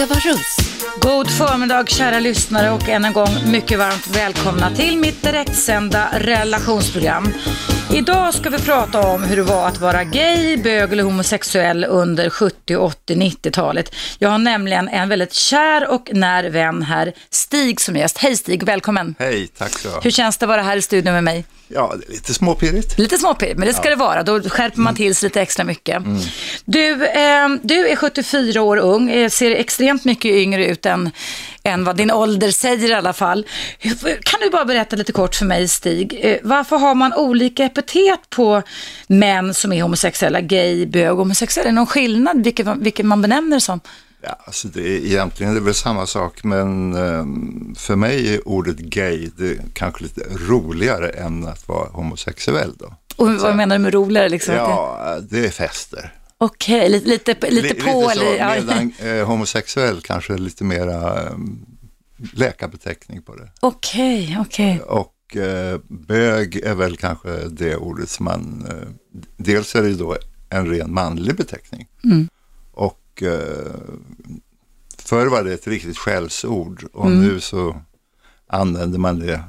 Eva Russ. God förmiddag kära lyssnare och än en gång mycket varmt välkomna till mitt direktsända relationsprogram. Idag ska vi prata om hur det var att vara gay, bög eller homosexuell under 70, 80, 90-talet. Jag har nämligen en väldigt kär och när vän här, Stig som gäst. Hej Stig, välkommen. Hej, tack så Hur känns det att vara här i studion med mig? Ja, lite småpirrigt. Lite småpirrigt, men det ska det vara. Då skärper man till sig lite extra mycket. Du, eh, du är 74 år ung, eh, ser extremt mycket yngre ut än, än vad din ålder säger i alla fall. Kan du bara berätta lite kort för mig, Stig, eh, varför har man olika epitet på män som är homosexuella, gay, bög homosexuell? Är det någon skillnad vilket, vilket man benämner det som? Ja, alltså det är, egentligen är det väl samma sak, men ehm, för mig är ordet gay det är kanske lite roligare än att vara homosexuell. Då. Och vad menar du med roligare? Liksom? Ja, det är fester. Okej, lite, lite, lite Li- på. lite så, eller- medan eh, homosexuell kanske är lite mera um, läkarbeteckning på det. Okej, okej. Och eh, bög är väl kanske det ordet som man, eh, dels är det ju då en ren manlig beteckning. Mm. Och eh, förr var det ett riktigt skällsord och Mm. nu så använder man det,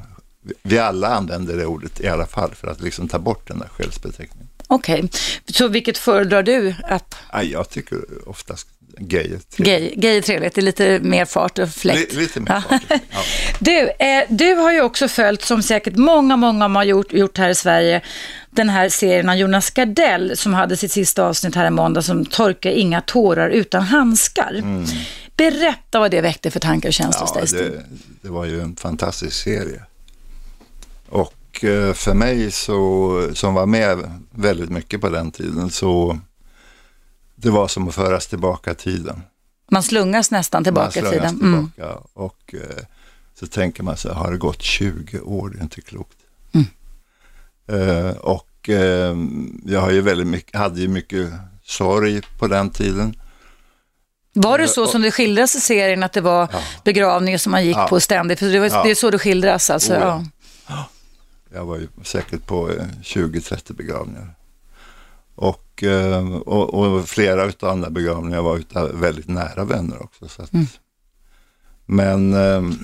vi alla använder det ordet i alla fall för att liksom ta bort den där skällsbeteckningen. Okej, så vilket föredrar du? Att Ja, jag tycker oftast gay gay, gay är trevligt, det är lite mer fart och fläkt. Li- Lite mer fart. ja. Du, eh, du har ju också följt, som säkert många, många har gjort, gjort här i Sverige, den här serien av Jonas Gardell som hade sitt sista avsnitt här i måndag som Torka inga tårar utan handskar. Berätta vad det väckte för tankar och känslor hos Ja, dig, Stig. det, det var ju en fantastisk serie. Och eh, för mig så, som var med väldigt mycket på den tiden så det var som att föras tillbaka tiden. Man slungas nästan tillbaka Man tiden. slungas Mm. tillbaka och eh, så tänker man sig, har det gått 20 år? Det är inte klokt. Mm. Eh, och eh, jag har ju väldigt mycket, hade ju mycket sorg på den tiden. Var det så som det skildras i serien, att det var Ja. begravningar som man gick Ja. på ständigt? För det, var, Ja. det är så det skildras alltså. Oh, ja. ja. Jag var ju säkert på eh, 20-30 begravningar. Och, eh, och, och flera utav andra begravningar var utav väldigt nära vänner också. Så att, Mm. Men eh,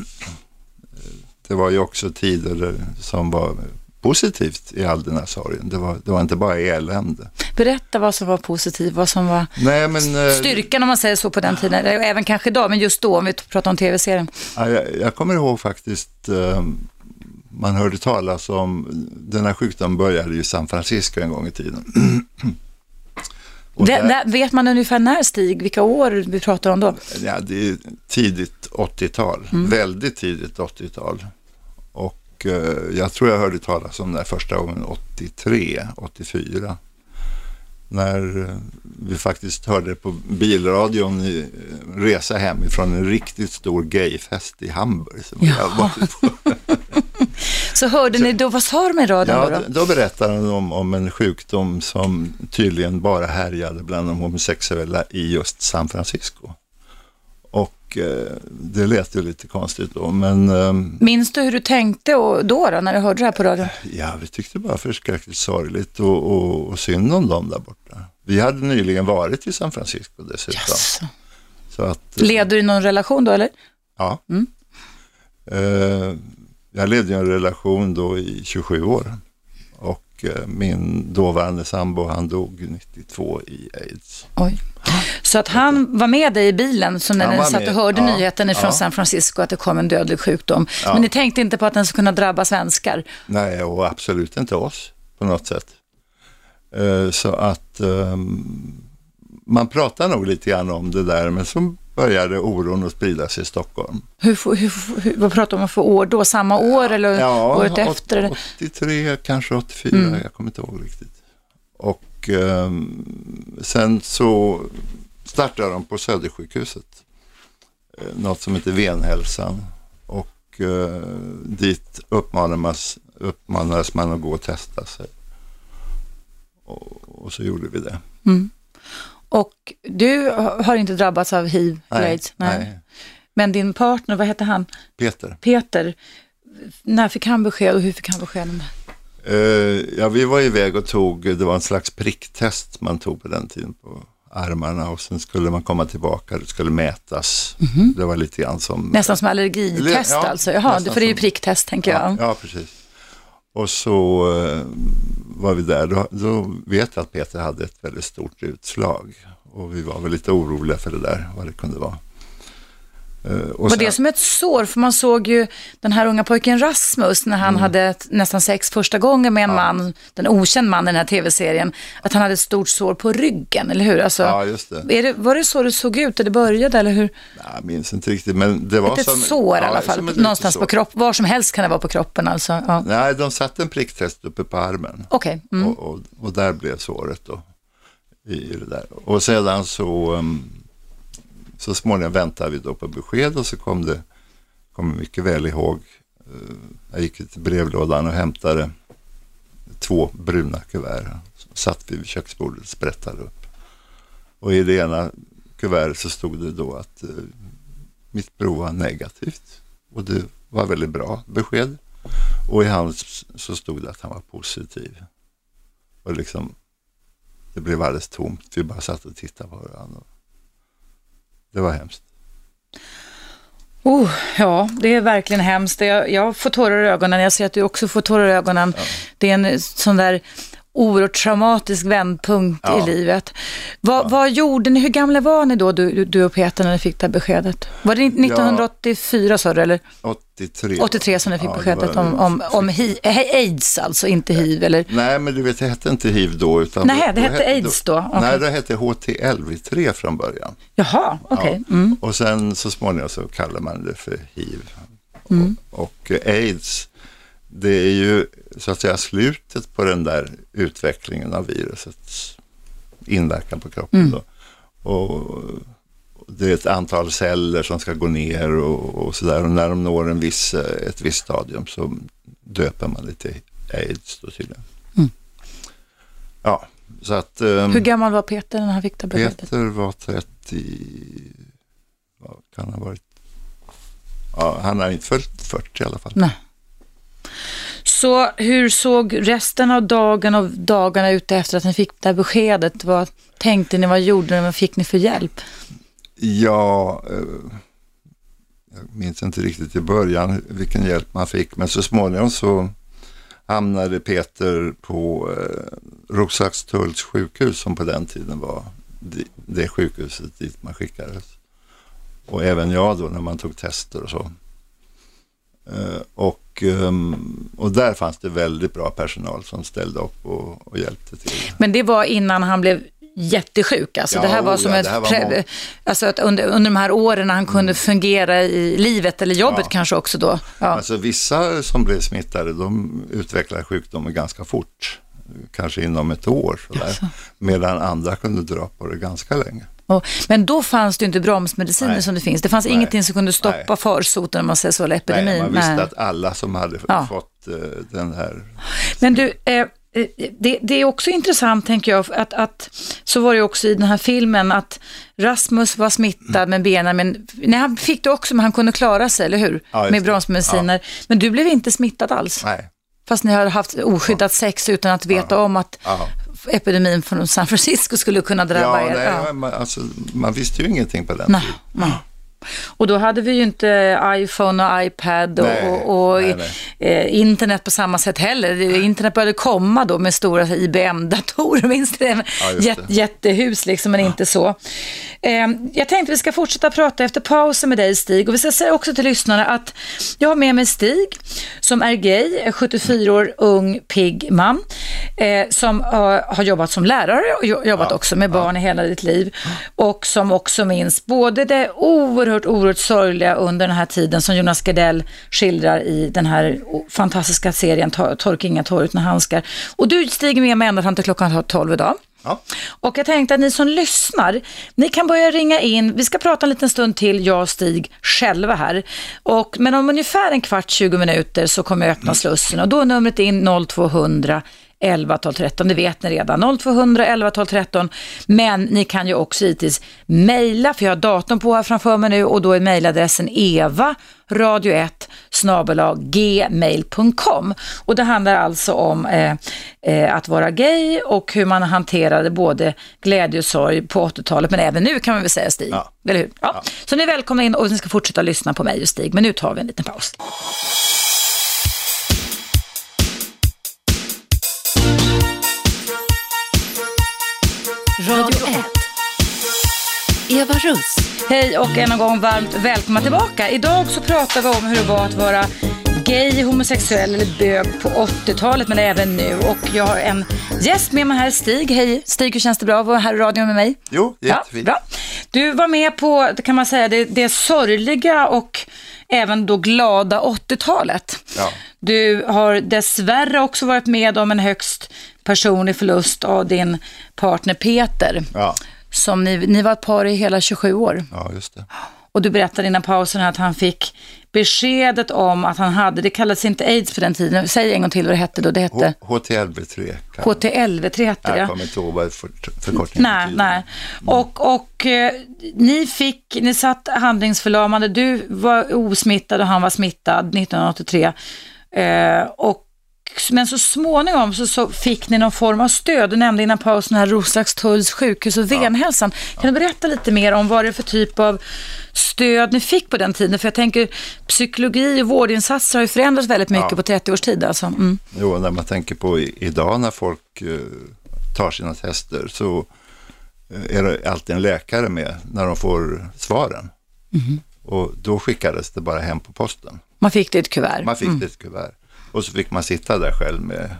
det var ju också tider som var positivt i all den här sorgen. Det var, det var inte bara elände. Berätta vad som var positivt, vad som var Nej, men, eh, styrkan om man säger så på den tiden. Även kanske idag, men just då om vi pratar om tv-serien. Ja, jag, jag kommer ihåg faktiskt, eh, man hörde talas om, den här sjukdomen började i San Francisco en gång i tiden. Där- där- vet man ungefär när Stig, vilka år vi pratar om då? Ja, det är tidigt 80-tal, Mm. väldigt tidigt 80-tal. Och eh, jag tror jag hörde talas om det första gången 83, 84. När eh, vi faktiskt hörde på bilradion eh, resa hem ifrån en riktigt stor gayfest i Hamburg. som jag varit på. Så hörde ni då, vad sa de i radion Ja, då? då, då? berättade de om, om en sjukdom som tydligen bara härjade bland de homosexuella i just San Francisco. Och eh, det lät ju lite konstigt då, men ehm, Minns du hur du tänkte och då, då, när du hörde det här på radion? ja, vi tyckte bara förskräckligt sorgligt och, och, och synd om dem där borta. Vi hade nyligen varit i San Francisco dessutom. Jaså. Så att, eh, Led du i någon relation då eller? ja. Mm. Jag ledde en relation då i 27 år. Och eh, min dåvarande sambo han dog 92 i aids. Oj. Så att han var med dig i bilen så när ni satt och hörde Ja, nyheten från ja. San Francisco att det kom en dödlig sjukdom. Ja. Men ni tänkte inte på att den skulle kunna drabba svenskar? Nej, och absolut inte oss på något sätt. Eh, Så att ehm, man pratar nog lite grann om det där, men så började oron att sprida sig i Stockholm. Hur, hur, hur, vad pratar man för år då? Samma år eller året åt- efter? eller? 83, kanske 84, Mm. jag kommer inte ihåg riktigt. Och ehm, sen så startade de på Södersjukhuset, eh, något som heter Venhälsan. Och eh, dit uppmanades, uppmanades man att gå och testa sig. Och, och så gjorde vi det. Mm. Och du har inte drabbats av hiv, aids? nej. Men din partner, vad hette han? Peter. Peter. När fick han besked och hur fick han besked om det? Eh, ja, vi var iväg och tog, det var en slags pricktest man tog på den tiden på armarna och sen skulle man komma tillbaka, det skulle mätas. Det var lite grann som... Nästan som allergitest Ja, alltså. Jaha, för det är ju pricktest tänker jag. Ja, ja, precis. Och så eh, var vi där, då, då vet jag att Peter hade ett väldigt stort utslag. Och vi var väl lite oroliga för det där, vad det kunde vara. Eh, och sen- det som ett sår? För man såg ju den här unga pojken Rasmus när Mm. han hade ett- nästan sex första gången med en man, den okänd man i den här tv-serien, att han hade ett stort sår på ryggen, eller hur? Alltså, Ja, just det. det. Var det så det såg ut, eller började, eller hur? Jag minns inte riktigt, men det var Ett som... sår i ja, alla fall, ett någonstans på kroppen, var som helst kan det vara på kroppen alltså. Ja. Nej, de satte en pricktest uppe på armen. Okej, mm. Och, och, och där blev såret då. I det där. Och sedan så, um, så småningom väntade vi då på besked och så kom det, kommer mycket väl ihåg, eh, jag gick till brevlådan och hämtade två bruna kuvert. Så satt vi vid köksbordet och sprättade upp. Och i det ena kuvertet så stod det då att eh, mitt prov var negativt. Och det var väldigt bra besked. Och i hans så stod det att han var positiv. Och liksom, det blev alldeles tomt. Vi bara satt och tittade på varandra. Det var hemskt. Oh, ja, det är verkligen hemskt. Jag, jag får tårar i ögonen. Jag ser att du också får tårar i ögonen. Det är en sån där oerhört traumatisk vändpunkt Ja. i livet. Vad, vad gjorde ni? Hur gamla var ni då, du, du och Peter, när ni fick det här beskedet? Var det 1984 sa du, eller 83. 83 som ni fick Ja, det beskedet var- om, om, om hi, aids, alltså inte hiv, eller? Nej, men du vet, det hette inte hiv då. Utan Nej, då- det då hette aids då. Okej. Nej, det hette HTLV3 från början. Jaha, okej. Ja. Mm. Och sen så småningom så kallar man det för hiv. Mm. Och, och eh, aids, det är ju så att säga slutet på den där utvecklingen av virusets inverkan på kroppen. Mm. Och det är ett antal celler som ska gå ner och, och sådär. Och när de når en viss, ett visst stadium så döper man det till aids då tydligen. Mm. Ja, så att... ehm, Hur gammal var Peter när han fick det beskedet? Peter var 30, vad kan han ha varit? Ja, han har inte följt 40 i alla fall. Nej. Så hur såg resten av dagen och dagarna ut efter att ni fick det här beskedet? Vad tänkte ni, vad gjorde ni, vad fick ni för hjälp? Ja, eh, jag minns inte riktigt i början vilken hjälp man fick, men så småningom så hamnade Peter på eh, Roslagstulls sjukhus som på den tiden var det sjukhuset dit man skickades. Och även jag då när man tog tester och så. Eh, och och, ehm, och där fanns det väldigt bra personal som ställde upp och, och hjälpte till. Men det var innan han blev jättesjuk. Alltså Ja, det här var oh som ja, ett var alltså att under, under de här åren han kunde fungera i livet eller jobbet Ja. kanske också då. Ja. Alltså vissa som blev smittade, de utvecklar sjukdomen ganska fort. Kanske inom ett år. Sådär. Medan andra kunde dra på det ganska länge. Och, men då fanns det inte bromsmediciner Nej. som det finns. Det fanns Nej. ingenting som kunde stoppa Nej. farsoten om man säger så, eller epidemin. Nej, man visste att alla som hade Ja. fått eh, den här... Men du, eh, eh, det, det är också intressant tänker jag, att, att så var det också i den här filmen att Rasmus var smittad med benen, men nej, han fick det också, men han kunde klara sig, eller hur? Ja, med bromsmediciner. Men du blev inte smittad alls, Nej. fast ni hade haft oskyddat sex utan att veta om att Ja. Epidemin från San Francisco skulle kunna drabba Ja, er. nej, Ja. Man, alltså, man visste ju ingenting på den Nej, tiden. nej. Och då hade vi ju inte iPhone och iPad och, Nej, och, och nej, Eh, internet på samma sätt heller. Internet började komma då med stora IBM-datorer, minns du det? Ja, Jät, det. jättehus liksom, men inte så. Eh, jag tänkte vi ska fortsätta prata efter pausen med dig Stig och vi ska säga också till lyssnarna att jag har med mig Stig som är gay, är 74 år, ung, pigg man eh, som eh, har jobbat som lärare och jo- jobbat också med barn i hela ditt liv och som också minns både det oerhört, oerhört sorgliga under den här tiden som Jonas Gardell skildrar i den här fantastiska serien Tor- Torka inga tår utan handskar. Och du stiger med mig ända fram till klockan 12 idag. Ja. Och jag tänkte att ni som lyssnar, ni kan börja ringa in. Vi ska prata en liten stund till, jag och Stig, själva här. Och, men om ungefär en kvart, 20 minuter så kommer jag öppna slussen och då är numret in 0200 11 12 13. Det vet ni redan. 0200 11 12 13. Men ni kan ju också givetvis mejla, för jag har datorn på här framför mig nu och då är mejladressen eva radio1 gmail.com. Och det handlar alltså om eh, eh, att vara gay och hur man hanterade både glädje och sorg på 80-talet, men även nu kan man väl säga Stig. Ja. Eller hur? Ja. ja. Så ni är välkomna in och ni ska fortsätta lyssna på mig och Stig, men nu tar vi en liten paus. Radio 1. Eva Russ. Hej och än en gång varmt välkomna tillbaka. Idag så pratar vi om hur det var att vara gay, homosexuell eller bög på 80-talet men även nu. Och jag har en gäst med mig här, Stig. Hej Stig, hur känns det bra att vara här i radion med mig? Jo, jättefint. Ja, Du var med på, kan man säga, det, det sorgliga och även då glada 80-talet. Ja. Du har dessvärre också varit med om en högst personlig förlust av din partner Peter. Ja. Som ni, ni var ett par i hela 27 år. Ja, just det. Och du berättade innan pausen att han fick beskedet om att han hade, det kallades inte aids på den tiden, säg en gång till vad det hette då, det hette? HTLV3. HTLV3 hette det. Jag kommer inte ihåg vad för, förkortningen Nej, nej. Mm. Och, och eh, ni fick, ni satt handlingsförlamade, du var osmittad och han var smittad 1983. Eh, och men så småningom så, så, fick ni någon form av stöd. Du nämnde innan pausen här Roslagstulls sjukhus och Venhälsan. Ja. Kan du berätta lite mer om vad det är för typ av stöd ni fick på den tiden? För jag tänker psykologi och vårdinsatser har ju förändrats väldigt mycket ja. på 30 års tid. Alltså. Mm. Jo, när man tänker på idag när folk uh, tar sina tester så uh, är det alltid en läkare med när de får svaren. Mm. Och då skickades det bara hem på posten. Man fick det i ett kuvert? Man fick mm. det i ett kuvert. Och så fick man sitta där själv med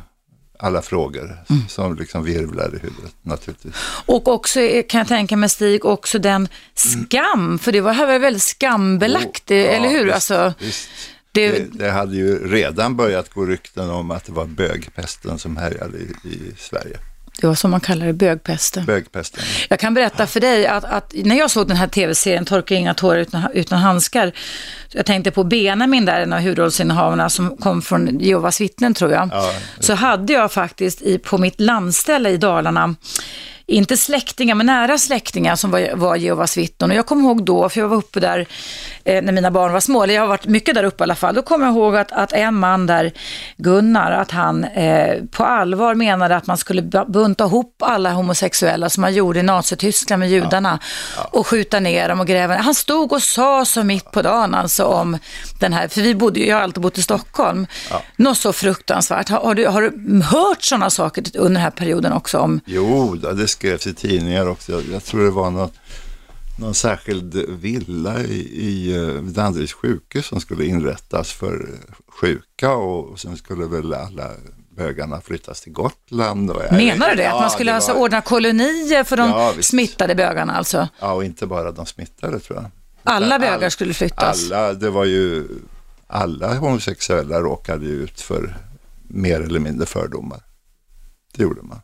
alla frågor mm. som liksom virvlar i huvudet naturligtvis. Och också kan jag tänka mig Stig, också den skam, mm. för det var här var väldigt skambelagt, oh, eller hur? Visst, alltså, visst. Det, det, det, hade ju redan börjat gå rykten om att det var bögpesten som härjade i, i Sverige. Det var som man kallar det, bögpesten. Bögpesten. Jag kan berätta för dig att, att när jag såg den här tv-serien Torka inga tårar utan, utan handskar, jag tänkte på Benjamin där, en av huvudrollsinnehavarna som kom från Jehovas vittnen tror jag, ja, så hade jag faktiskt i, på mitt landställe i Dalarna inte släktingar, men nära släktingar som var, var Jehovas vittnen. Och jag kommer ihåg då, för jag var uppe där eh, när mina barn var små, eller jag har varit mycket där uppe i alla fall. Då kommer jag ihåg att, att en man där, Gunnar, att han eh, på allvar menade att man skulle bunta ihop alla homosexuella som man gjorde i Nazityskland med judarna ja. Ja. och skjuta ner dem och gräva Han stod och sa så mitt på dagen alltså om den här, för vi bodde, jag har alltid bott i Stockholm, ja. något så fruktansvärt. Har, har, du, har du hört sådana saker under den här perioden också? Om... Jo, det skrevs i tidningar också. Jag, tror det var något, någon särskild villa i, i eh, Danderyds sjukhus som skulle inrättas för sjuka och, och sen skulle väl alla bögarna flyttas till Gotland. Och Menar du det? Ja, att man skulle alltså var... ordna kolonier för de ja, smittade bögarna alltså? Ja, och inte bara de smittade tror jag. Alla bögar all, skulle flyttas? Alla, det var ju, alla homosexuella råkade ju ut för mer eller mindre fördomar. Det gjorde man.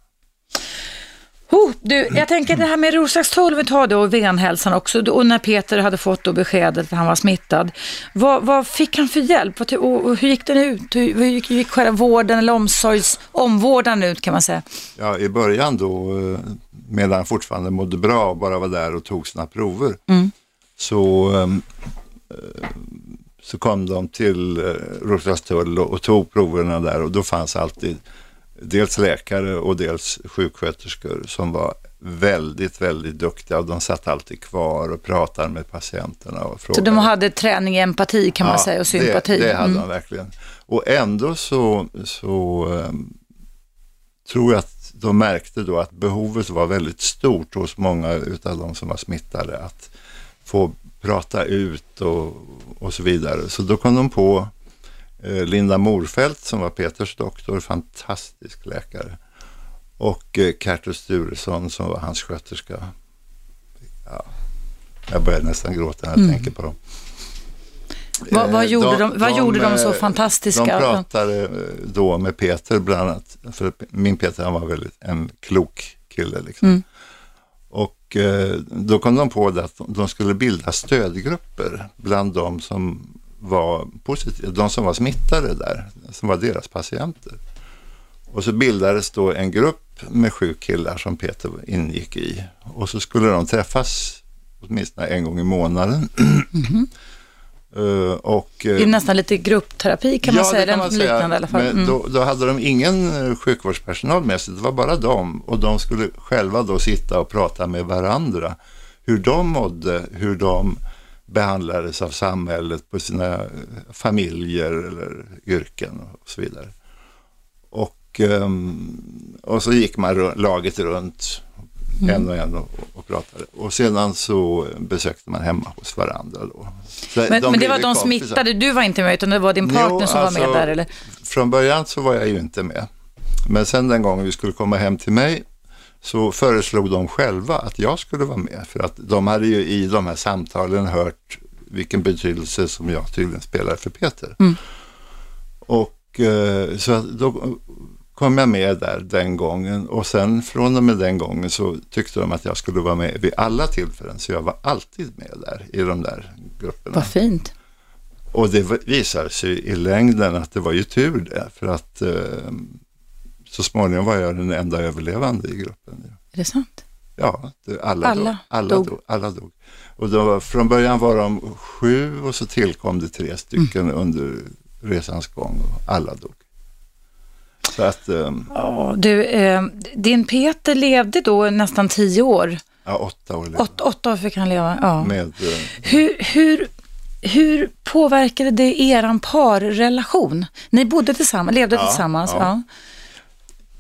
Oh, du, jag tänker det här med Roslagstull, vi tar då venhälsan också, och när Peter hade fått då beskedet att han var smittad, vad, vad fick han för hjälp? Och hur gick den ut? Hur, hur gick, gick själva vården eller omsorgs, omvårdnaden ut kan man säga? Ja, i början då, eh, medan han fortfarande mådde bra och bara var där och tog sina prover, mm. så, ehm, eh, så kom de till eh, Roslagstull och, och tog proverna där och då fanns alltid dels läkare och dels sjuksköterskor som var väldigt, väldigt duktiga och de satt alltid kvar och pratade med patienterna. Och frågade. Så de hade träning i empati kan man säga och sympati? Det, det hade mm. de verkligen. Och ändå så, så um, tror jag att de märkte då att behovet var väldigt stort hos många av de som var smittade att få prata ut och, och så vidare. Så då kom de på Linda Morfält som var Peters doktor, fantastisk läkare. Och eh, Kertus Sturesson som var hans sköterska. Ja, jag börjar nästan gråta när jag mm. tänker på dem. Vad, vad, eh, gjorde, de, de, vad de, gjorde de så fantastiska? De pratade då med Peter bland annat. För min Peter han var väldigt en klok kille. Liksom. Mm. Och då kom de på att de skulle bilda stödgrupper bland de som var positiva, de som var smittade där, som var deras patienter. Och så bildades då en grupp med sju killar som Peter ingick i. Och så skulle de träffas åtminstone en gång i månaden. Mm. uh, och, det är nästan lite gruppterapi kan man ja, säga, kan man säga. liknande i alla fall. Mm. Då, då, hade de ingen sjukvårdspersonal med sig, det var bara dem. Och de skulle själva då sitta och prata med varandra. Hur de mådde, hur de behandlades av samhället på sina familjer eller yrken och så vidare. Och, ehm, och så gick man laget runt mm. en och en och, och pratade. Och sedan så besökte man hemma hos varandra. Då. Men, de men det var de smittade, du var inte med utan det var din partner jo, som alltså, var med där eller? Från början så var jag ju inte med. Men sen den gången vi skulle komma hem till mig så föreslog de själva att jag skulle vara med. För att de hade ju i de här samtalen hört vilken betydelse som jag tydligen spelar för Peter. Mm. Och eh, så då kom jag med där den gången och sen från och med den gången så tyckte de att jag skulle vara med vid alla tillfällen. Så jag var alltid med där i de där grupperna. Vad fint. Och det visade sig i längden att det var ju tur det. För att eh, så småningom var jag den enda överlevande i gruppen. Är det sant? Ja, alla, alla, dog. alla, dog. dog. alla dog. Och då, från början var de sju och så tillkom det tre stycken mm. under resans gång och alla dog. Så att, um, oh, du, eh, din Peter levde då nästan tio år. Ja, åtta år. Åt, åtta år fick han leva. Ja. Med, eh, hur, hur, hur påverkade det er parrelation? Ni bodde tillsammans, levde ja, tillsammans. Ja. ja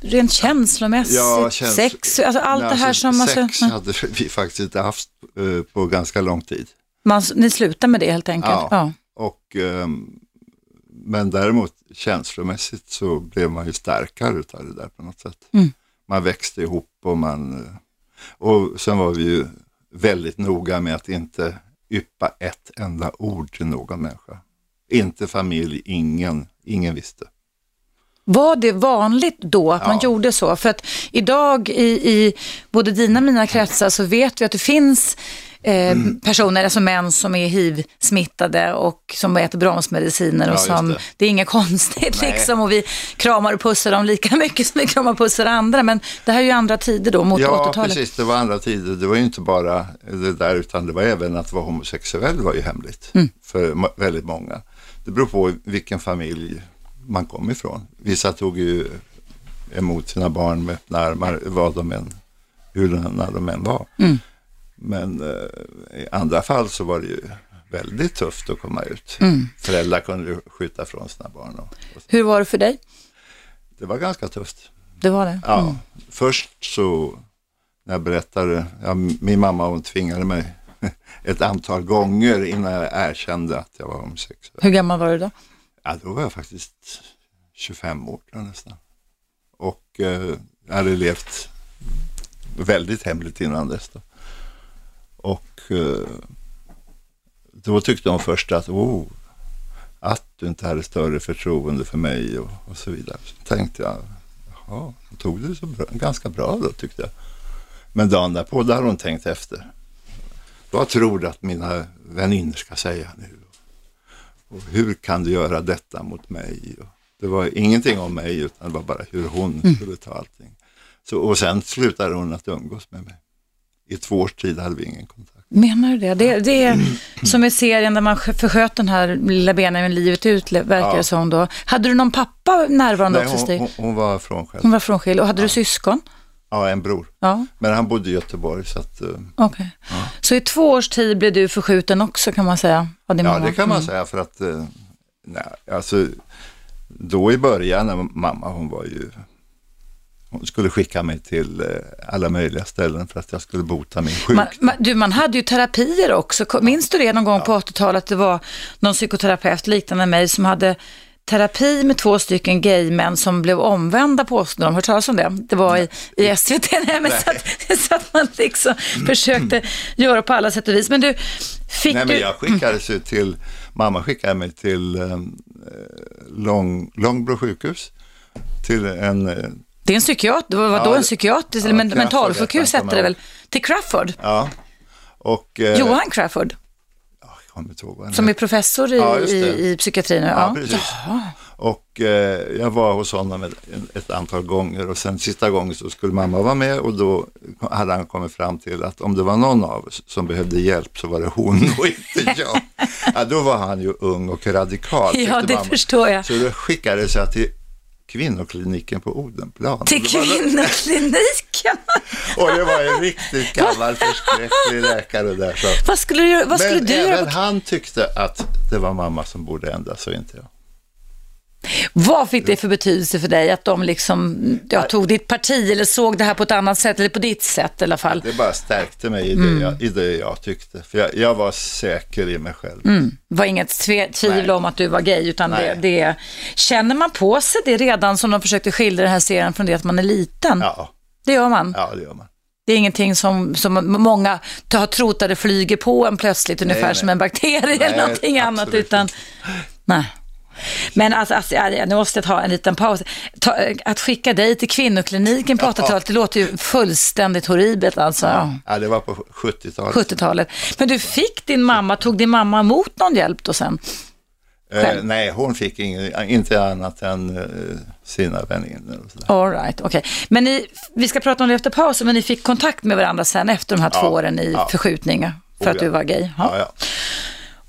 rent känslomässigt, ja, käns sex, alltså allt nej, det här alltså, som... Sex alltså, hade vi faktiskt inte haft uh, på ganska lång tid. Man, ni slutade med det helt enkelt? Ja, ja. Och, um, men däremot känslomässigt så blev man ju starkare utav det där på något sätt. Mm. Man växte ihop och man... Eh, och sen var vi ju väldigt noga med att inte yppa ett enda ord till någon människa. Inte familj, ingen, ingen visste. Var det vanligt då att ja. man gjorde så? För att idag i, i både dina och mina kretsar så vet vi att det finns eh, mm. personer, alltså män som är hiv-smittade och som äter bromsmediciner och som, det. det. är inget konstigt Nej. liksom och vi kramar och pussar dem lika mycket som vi kramar och pussar andra men det här är ju andra tider då mot 80-talet. Ja precis, det var andra tider. Det var ju inte bara det där utan det var även att vara homosexuell var ju hemligt mm. för väldigt många. Det beror på vilken familj man kom ifrån. Vissa tog ju emot sina barn med öppna armar, vad de än, hur de än var. Mm. Men eh, i andra fall så var det ju väldigt tufft att komma ut. Mm. Föräldrar kunde ju skjuta från sina barn. Och, och hur var det för dig? Det var ganska tufft. Det var det? Ja. Mm. Först så när jag berättade, ja, min mamma hon tvingade mig ett antal gånger innan jag erkände att jag var homosexuell. Hur gammal var du då? Ja, då var jag faktiskt 25 år nästan. Och eh, jag hade levt väldigt hemligt innan dess. Då. Och eh, då tyckte de först att, oh, att du inte hade större förtroende för mig och, och så vidare. Så tänkte jag, Jaha, hon tog det så bra, ganska bra då tyckte jag. Men dagen därpå, där hade hon tänkt efter. Vad tror du att mina väninnor ska säga nu? Och hur kan du göra detta mot mig? Och det var ingenting om mig utan det var bara hur hon mm. skulle ta allting. Så, och sen slutade hon att umgås med mig. I två års tid hade vi ingen kontakt. Menar du det? Det, det är som i serien där man försköt den här lilla benen livet ut, verkar ja. det som då. Hade du någon pappa närvarande Nej, också? Hon, hon, hon var frånskild. Hon var frånskild. Och hade ja. du syskon? Ja, en bror. Ja. Men han bodde i Göteborg. Så, att, uh, okay. ja. så i två års tid blev du förskjuten också kan man säga? ja, det kan man mm. säga för att uh, nej, alltså, då i början när mamma hon var ju hon skulle skicka mig till uh, alla möjliga ställen för att jag skulle bota min sjukdom. Man, man, du, man hade ju terapier också. Minns du det någon gång ja. på 80-talet? Det var någon psykoterapeut liknande mig som hade terapi med två stycken gaymän som blev omvända påstådde de. Hört talas om det? Det var i, i SVT. Nej, men så, att, så att man liksom försökte göra på alla sätt och vis. Men du, fick Nej, du... men jag skickades ju till, mamma skickade mig till eh, Lång, Långbro sjukhus. Till en... Eh, det är en psykiat, det var ja, då en psykiatrisk, ja, eller mentalsjukhus hette det väl? Till Crawford? Ja. Och, eh, Johan Crawford? Kommer inte ihåg Som är professor i, ja, i, i psykiatrin? Ja, ja precis. Och eh, jag var hos honom ett, ett, antal gånger och sen sista gången så skulle mamma vara med och då hade han kommit fram till att om det var någon av oss som behövde hjälp så var det hon och inte jag. ja, då var han ju ung och radikal. Ja, det mamma. förstår jag. Så då skickades jag till kvinnokliniken på Odenplan. Till kvinnokliniken? och det var en riktigt gammal förskräcklig läkare där. Så. Vad skulle du, vad skulle Men du även göra? han tyckte att det var mamma som borde ändras och inte jag. Vad fick det för betydelse för dig att de liksom, ja, tog ditt parti eller såg det här på ett annat sätt eller på ditt sätt i alla fall? Det bara stärkte mig i det, Mm. jag, i det jag tyckte. För jag, jag var säker i mig själv. Mm. Det var inget tvivel Nej. om att du var gay, utan det, Nej. det... Känner man på sig det redan som de försökte skildra den här serien från det att man är liten? Ja, Det gör man. ja, det gör man. Det är ingenting som, som många har trott att det flyger på en plötsligt, ungefär nej. som en bakterie eller Nej, någonting annat. Utan, nej. Men alltså, alltså, nu måste jag ta en liten paus. Ta, att skicka dig till kvinnokliniken på 80-talet, det låter ju fullständigt horribelt alltså. Ja. Ja, det var på 70-talet. 70-talet. Men du fick din mamma, tog din mamma emot någon hjälp då sen? Eh, nej, hon fick ingen, inte annat än eh, sina väninnor och sådär. All right, okej. Men ni, vi ska prata om det efter pausen, men ni fick kontakt med varandra sen efter de här Ja, två åren i ja. förskjutningar för Oh, att du var gay? Ja, ja.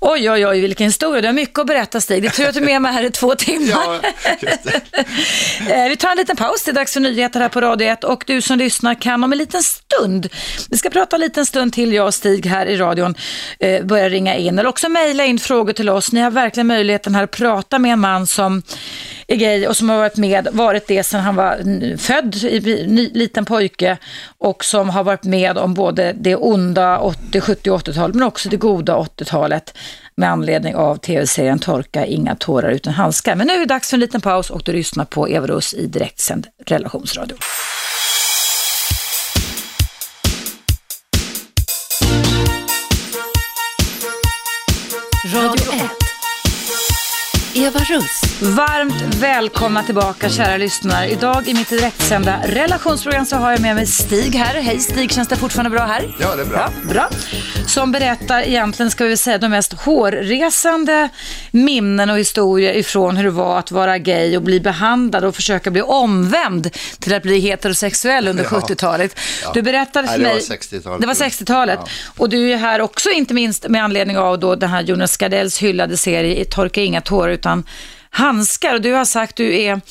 Oj, oj, oj, vilken historia. Du har mycket att berätta, Stig. Det är tur att du är med mig här i två timmar. ja. Eh, Vi tar en liten paus, det är dags för nyheter här på Radio 1 och du som lyssnar kan om en liten stund, vi ska prata en liten stund till jag och Stig här i radion, eh, börja ringa in eller också mejla in frågor till oss. Ni har verkligen möjligheten här att prata med en man som gay och som har varit med, varit det sedan han var född, i, ny, liten pojke och som har varit med om både det onda 80, 70 och 80-talet men också det goda 80-talet med anledning av tv-serien Torka inga tårar utan handskar. Men nu är det dags för en liten paus och du lyssnar på Eva Russ i direktsänd relationsradio. Eva Russ. Varmt välkomna tillbaka kära lyssnare. Idag i mitt direktsända relationsprogram så har jag med mig Stig här. Hej Stig, känns det fortfarande bra här? Ja, det är bra. Ja, bra. Som berättar egentligen, ska vi säga, de mest hårresande minnen och historier ifrån hur det var att vara gay och bli behandlad och försöka bli omvänd till att bli heterosexuell under Ja. 70-talet. Du berättade för Nej, det var mig... 60-talet. Det var 60-talet. Och du är här också, inte minst med anledning av då den här Jonas Gardells hyllade serie Torka inga tårar utan handskar. Och du har sagt att du är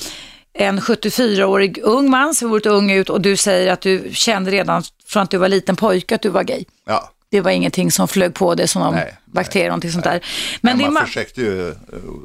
en 74-årig ung man som har varit ung ut och du säger att du kände redan från att du var liten pojke att du var gay. Ja. Det var ingenting som flög på dig som någon Nej, bakterie eller sånt där. Men Men man ma- försökte ju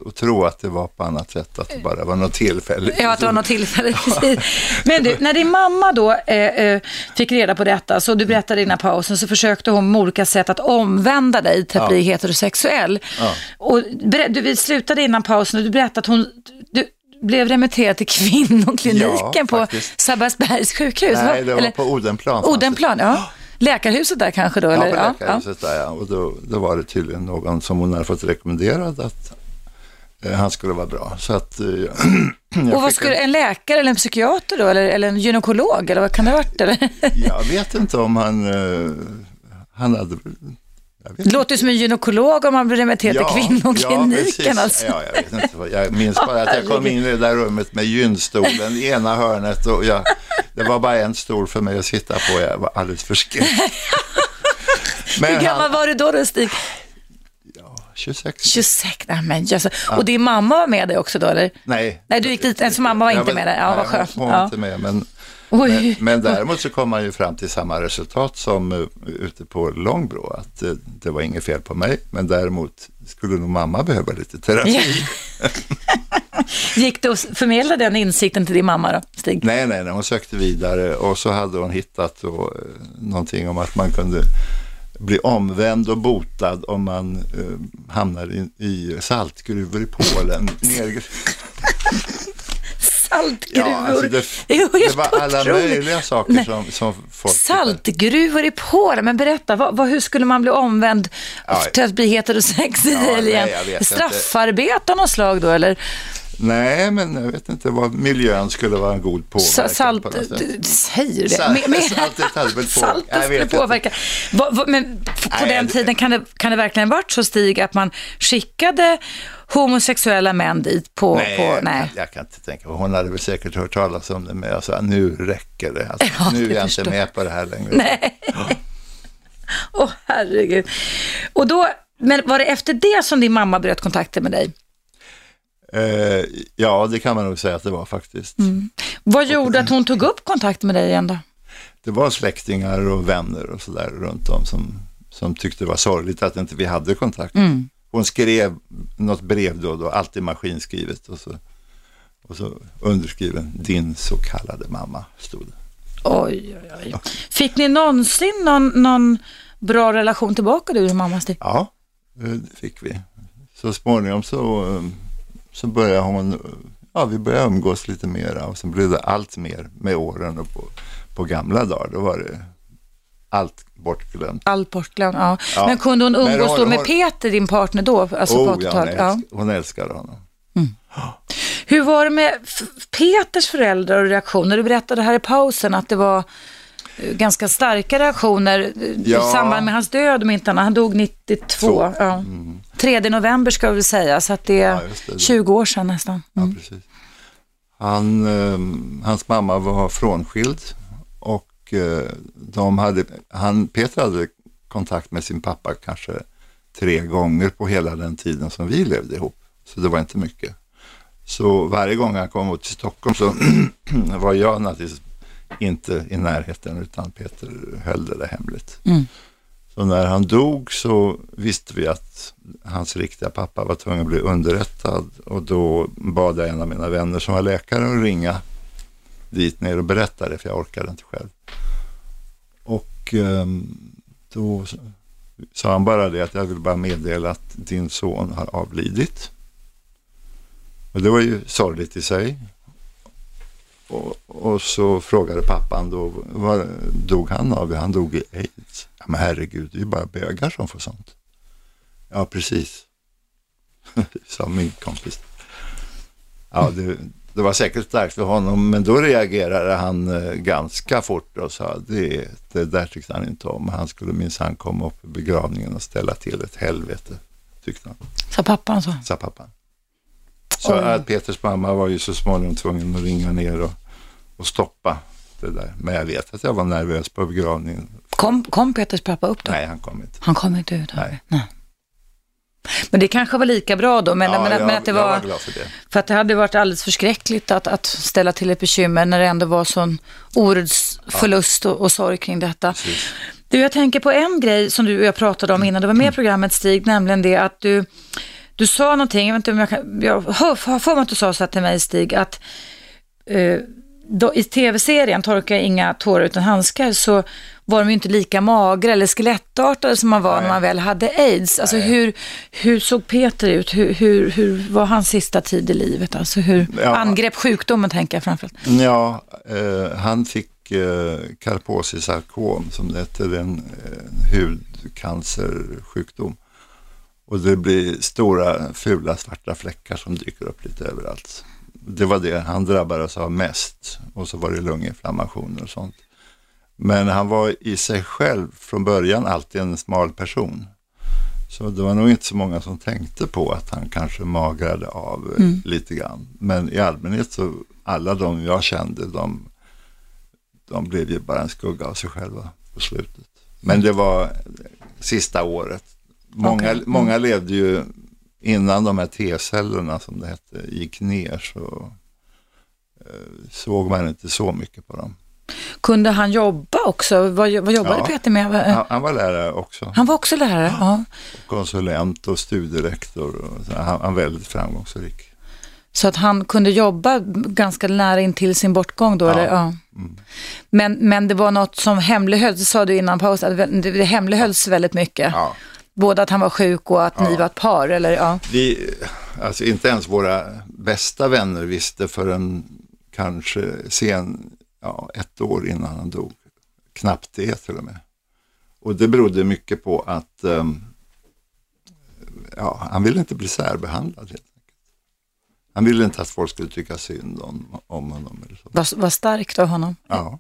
att tro att det var på annat sätt, att det bara var något tillfälle. Ja, att det var något tillfälle. precis. Men du, när din mamma då eh, eh, fick reda på detta, så du berättade innan pausen, så försökte hon med olika sätt att omvända dig till att Ja. bli heterosexuell. Ja. Och du, vi slutade innan pausen och du berättade att hon du, blev remitterad till kvinnokliniken Ja, på. Sabbatsbergs sjukhus. Nej, det var Eller- på Odenplan. fanns Odenplan, ja. Läkarhuset där kanske då? Ja, eller? på läkarhuset där ja. Och då, då var det tydligen någon som hon hade fått rekommenderad att eh, han skulle vara bra. Så att... Eh, Och vad skulle, en- en läkare eller en psykiater då? Eller, eller en gynekolog? Eller vad kan det ha varit? Eller? Jag vet inte om han... Eh, han hade... Det låter som en gynekolog om man blir remitterad till kvinnokliniken. precis. alltså. Ja, jag vet inte. vad- Jag minns bara att jag kom in i det där rummet med gynstolen i ena hörnet och jag, det var bara en stol för mig att sitta på. Jag var alldeles förskräckt. Hur gammal han, var du då, då Stig? ja, 26. 26, nej men jösses. Och din mamma var med dig också då eller? Nej. Nej, du gick dit, alltså mamma var Jag inte med dig. Ja, vad skönt. Hon, var Ja. inte med, men. Men, men däremot så kom man ju fram till samma resultat som uh, ute på Långbro, att uh, det var inget fel på mig, men däremot skulle nog mamma behöva lite terapi. Gick du och förmedlade den insikten till din mamma då, Stig? Nej, nej, nej, hon sökte vidare och så hade hon hittat då, eh, någonting om att man kunde bli omvänd och botad om man hamnar i, i saltgruvor i Polen. Saltgruvor. ja, alltså det, Det det var alla otroligt. möjliga saker Nej. som, som folk Saltgruvor i Polen, men berätta, vad, vad, hur skulle man bli omvänd Ja. till att bli heterosexuell Ja, igen? Straffarbete av något slag då, eller? Nej, men jag vet inte vad miljön skulle vara en god påverkan Sa- Salt, på du, säger du det? Salt- saltet hade väl på- Saltet Jag skulle vet inte. påverka. Vad- vad- men på Nej, den tiden kan det, kan det verkligen varit så Stig att man skickade homosexuella män dit på... Nej, på, jag, nej. Kan, jag kan inte tänka Hon hade väl säkert hört talas om det, men jag sa nu räcker det. Alltså, Ja, nu är jag förstår inte med på det här längre. Nej. Åh herregud. Och då, men var det efter det som din mamma bröt kontakten med dig? Eh, ja, det kan man nog säga att det var faktiskt. Vad gjorde att hon tog upp kontakt med dig igen då? Det var släktingar och vänner och sådär runt om som, som tyckte det var sorgligt att inte vi hade kontakt. Mm. Hon skrev något brev då och då, alltid maskinskrivet och så, och så underskriven din så kallade mamma stod det. Oj, oj, oj. Fick ni någonsin någon, någon bra relation tillbaka du och mammas tid? Ja, eh, det fick vi. Så småningom så, eh, så började hon, ja vi började umgås lite mera och sen blev det allt mer med åren och på, på gamla dagar då var det allt bortglömt. Allt bortglömt, ja. Ja. Men kunde hon umgås då med Peter, din partner då? Alltså på oh, ja, 80-talet? hon, ja. älsk, hon älskade honom. Hur var det med Peters föräldrar och reaktioner? Du berättade här i pausen att det var eh, ganska starka reaktioner eh, Ja. i samband med hans död, om inte annat. Han dog 92. Två. Ja. 3 november ska vi väl säga, så att det är Ja, det. 20 år sedan nästan. Ja, Mm. precis. Han, eh, hans mamma var frånskild och eh, de hade, han, Peter hade kontakt med sin pappa kanske tre gånger på hela den tiden som vi levde ihop. Så det var inte mycket. Så varje gång han kom upp till Stockholm så var jag naturligtvis inte i närheten utan Peter höll det där hemligt. Mm. Så när han dog så visste vi att hans riktiga pappa var tvungen att bli underrättad och då bad jag en av mina vänner som var läkare att ringa dit ner och berätta det för jag orkade inte själv. Och ehm, då sa han bara det att jag vill bara meddela att din son har avlidit. Och det var ju sorgligt i sig. Och, och så frågade pappan då, vad dog han av? Han dog i aids. Ja, men herregud, det är ju bara bögar som får sånt. Ja, precis. Sa min kompis. Ja, det, det var säkert starkt för honom, men då reagerade han eh, ganska fort och sa det, det där tyckte han inte om. Han skulle minsann komma upp i begravningen och ställa till ett helvete, tyckte han, Sa pappan så? sa pappan. Så Oj. att Peters mamma var ju så småningom tvungen att ringa ner och, och stoppa det där. Men jag vet att jag var nervös på begravningen. Kom, kom Peters pappa upp då? Nej, han kom inte. Han kom inte ut? Nej. Men det kanske var lika bra då, men, ja, men, jag, men att det var... var för det. För att det hade varit alldeles förskräckligt att, att ställa till ett bekymmer när det ändå var sån ordsförlust och, och sorg kring detta. Precis. Du, jag tänker på en grej som du och jag pratade om innan du var med i programmet Stig, nämligen det att du, du sa någonting, jag vet inte om jag kan, jag har för mig att du sa så här till mig Stig, att eh, då, i tv-serien Torka inga tårar utan handskar så var de ju inte lika magra eller skelettartade som man var när Nej. man väl hade aids. Alltså Nej. hur, hur såg Peter ut? Hur, hur, hur var hans sista tid i livet? Alltså hur Ja. angrep sjukdomen tänker jag framförallt. Ja, eh, han fick eh, Kaposisarkom som det heter, en eh, hudcancersjukdom. Och det blir stora fula svarta fläckar som dyker upp lite överallt. Det var det han drabbades av mest och så var det lunginflammationer och sånt. Men han var i sig själv från början alltid en smal person. Så det var nog inte så många som tänkte på att han kanske magrade av eh, lite grann. Men i allmänhet så, alla de jag kände, de, de blev ju bara en skugga av sig själva på slutet. Men det var sista året. Många, Okej. Mm. många levde ju innan de här T-cellerna som det hette gick ner så eh, såg man inte så mycket på dem. Kunde han jobba också? Vad, vad jobbade Ja. Peter med? Han, han var lärare också. Han var också lärare? Ja. konsulent och studierektor. Och. Han, han var väldigt framgångsrik. Så att han kunde jobba ganska nära in till sin bortgång då? Ja. Eller? Ja. Men, men det var något som hemlighölls, sa du innan paus, att det, det hemlighölls väldigt mycket. Ja. Både att han var sjuk och att ni var ett par, eller ja. Vi, alltså inte ens våra bästa vänner visste förrän kanske sen, ja, ett år innan han dog. Knappt det till och med. Och det berodde mycket på att ehm, ja, han ville inte bli särbehandlad helt enkelt. Han ville inte att folk skulle tycka synd om, om honom. Eller så. Var, var starkt av honom. Ja.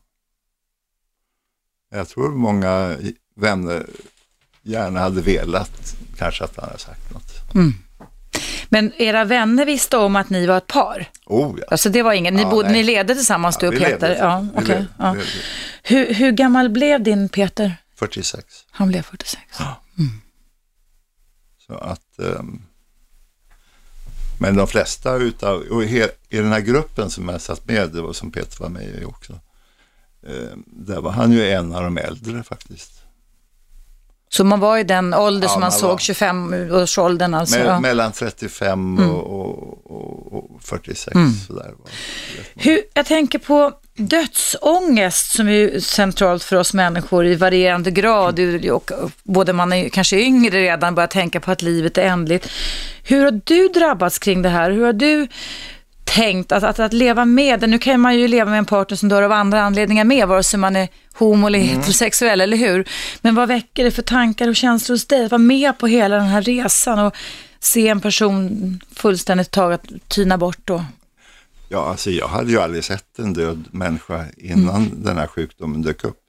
Jag tror många vänner gärna hade velat kanske att han hade sagt något. Men era vänner visste om att ni var ett par? Oh ja. Alltså det var ingen, ni, Ja, bodde, nej. ni levde tillsammans du Ja, och vi Peter? Ja, Vi okej. levde. ja. Hur, hur gammal blev din Peter? 46. Han blev 46. Så att, ehm, men de flesta utav, och i den här gruppen som jag satt med, det var som Peter var med i också, ehm, där var han ju en av de äldre faktiskt. Så man var i den ålder Ja, som man, man såg, var- 25-årsåldern alltså? Me. Mellan 35 Mm. och, och, och, och 46 sådär. Var det rätt många. Hur, jag tänker på dödsångest som är centralt för oss människor i varierande grad. Och, och, både man är kanske yngre redan, börjar tänka på att livet är ändligt. Hur har du drabbats kring det här? Hur har du tänkt att, att, att leva med det? Nu kan man ju leva med en partner som dör av andra anledningar med, vare sig man är homo eller heterosexuell, eller hur? Men vad väcker det för tankar och känslor hos dig? Att vara med på hela den här resan och se en person fullständigt taget tyna bort då? Ja, alltså jag hade ju aldrig sett en död människa innan Mm. den här sjukdomen dök upp.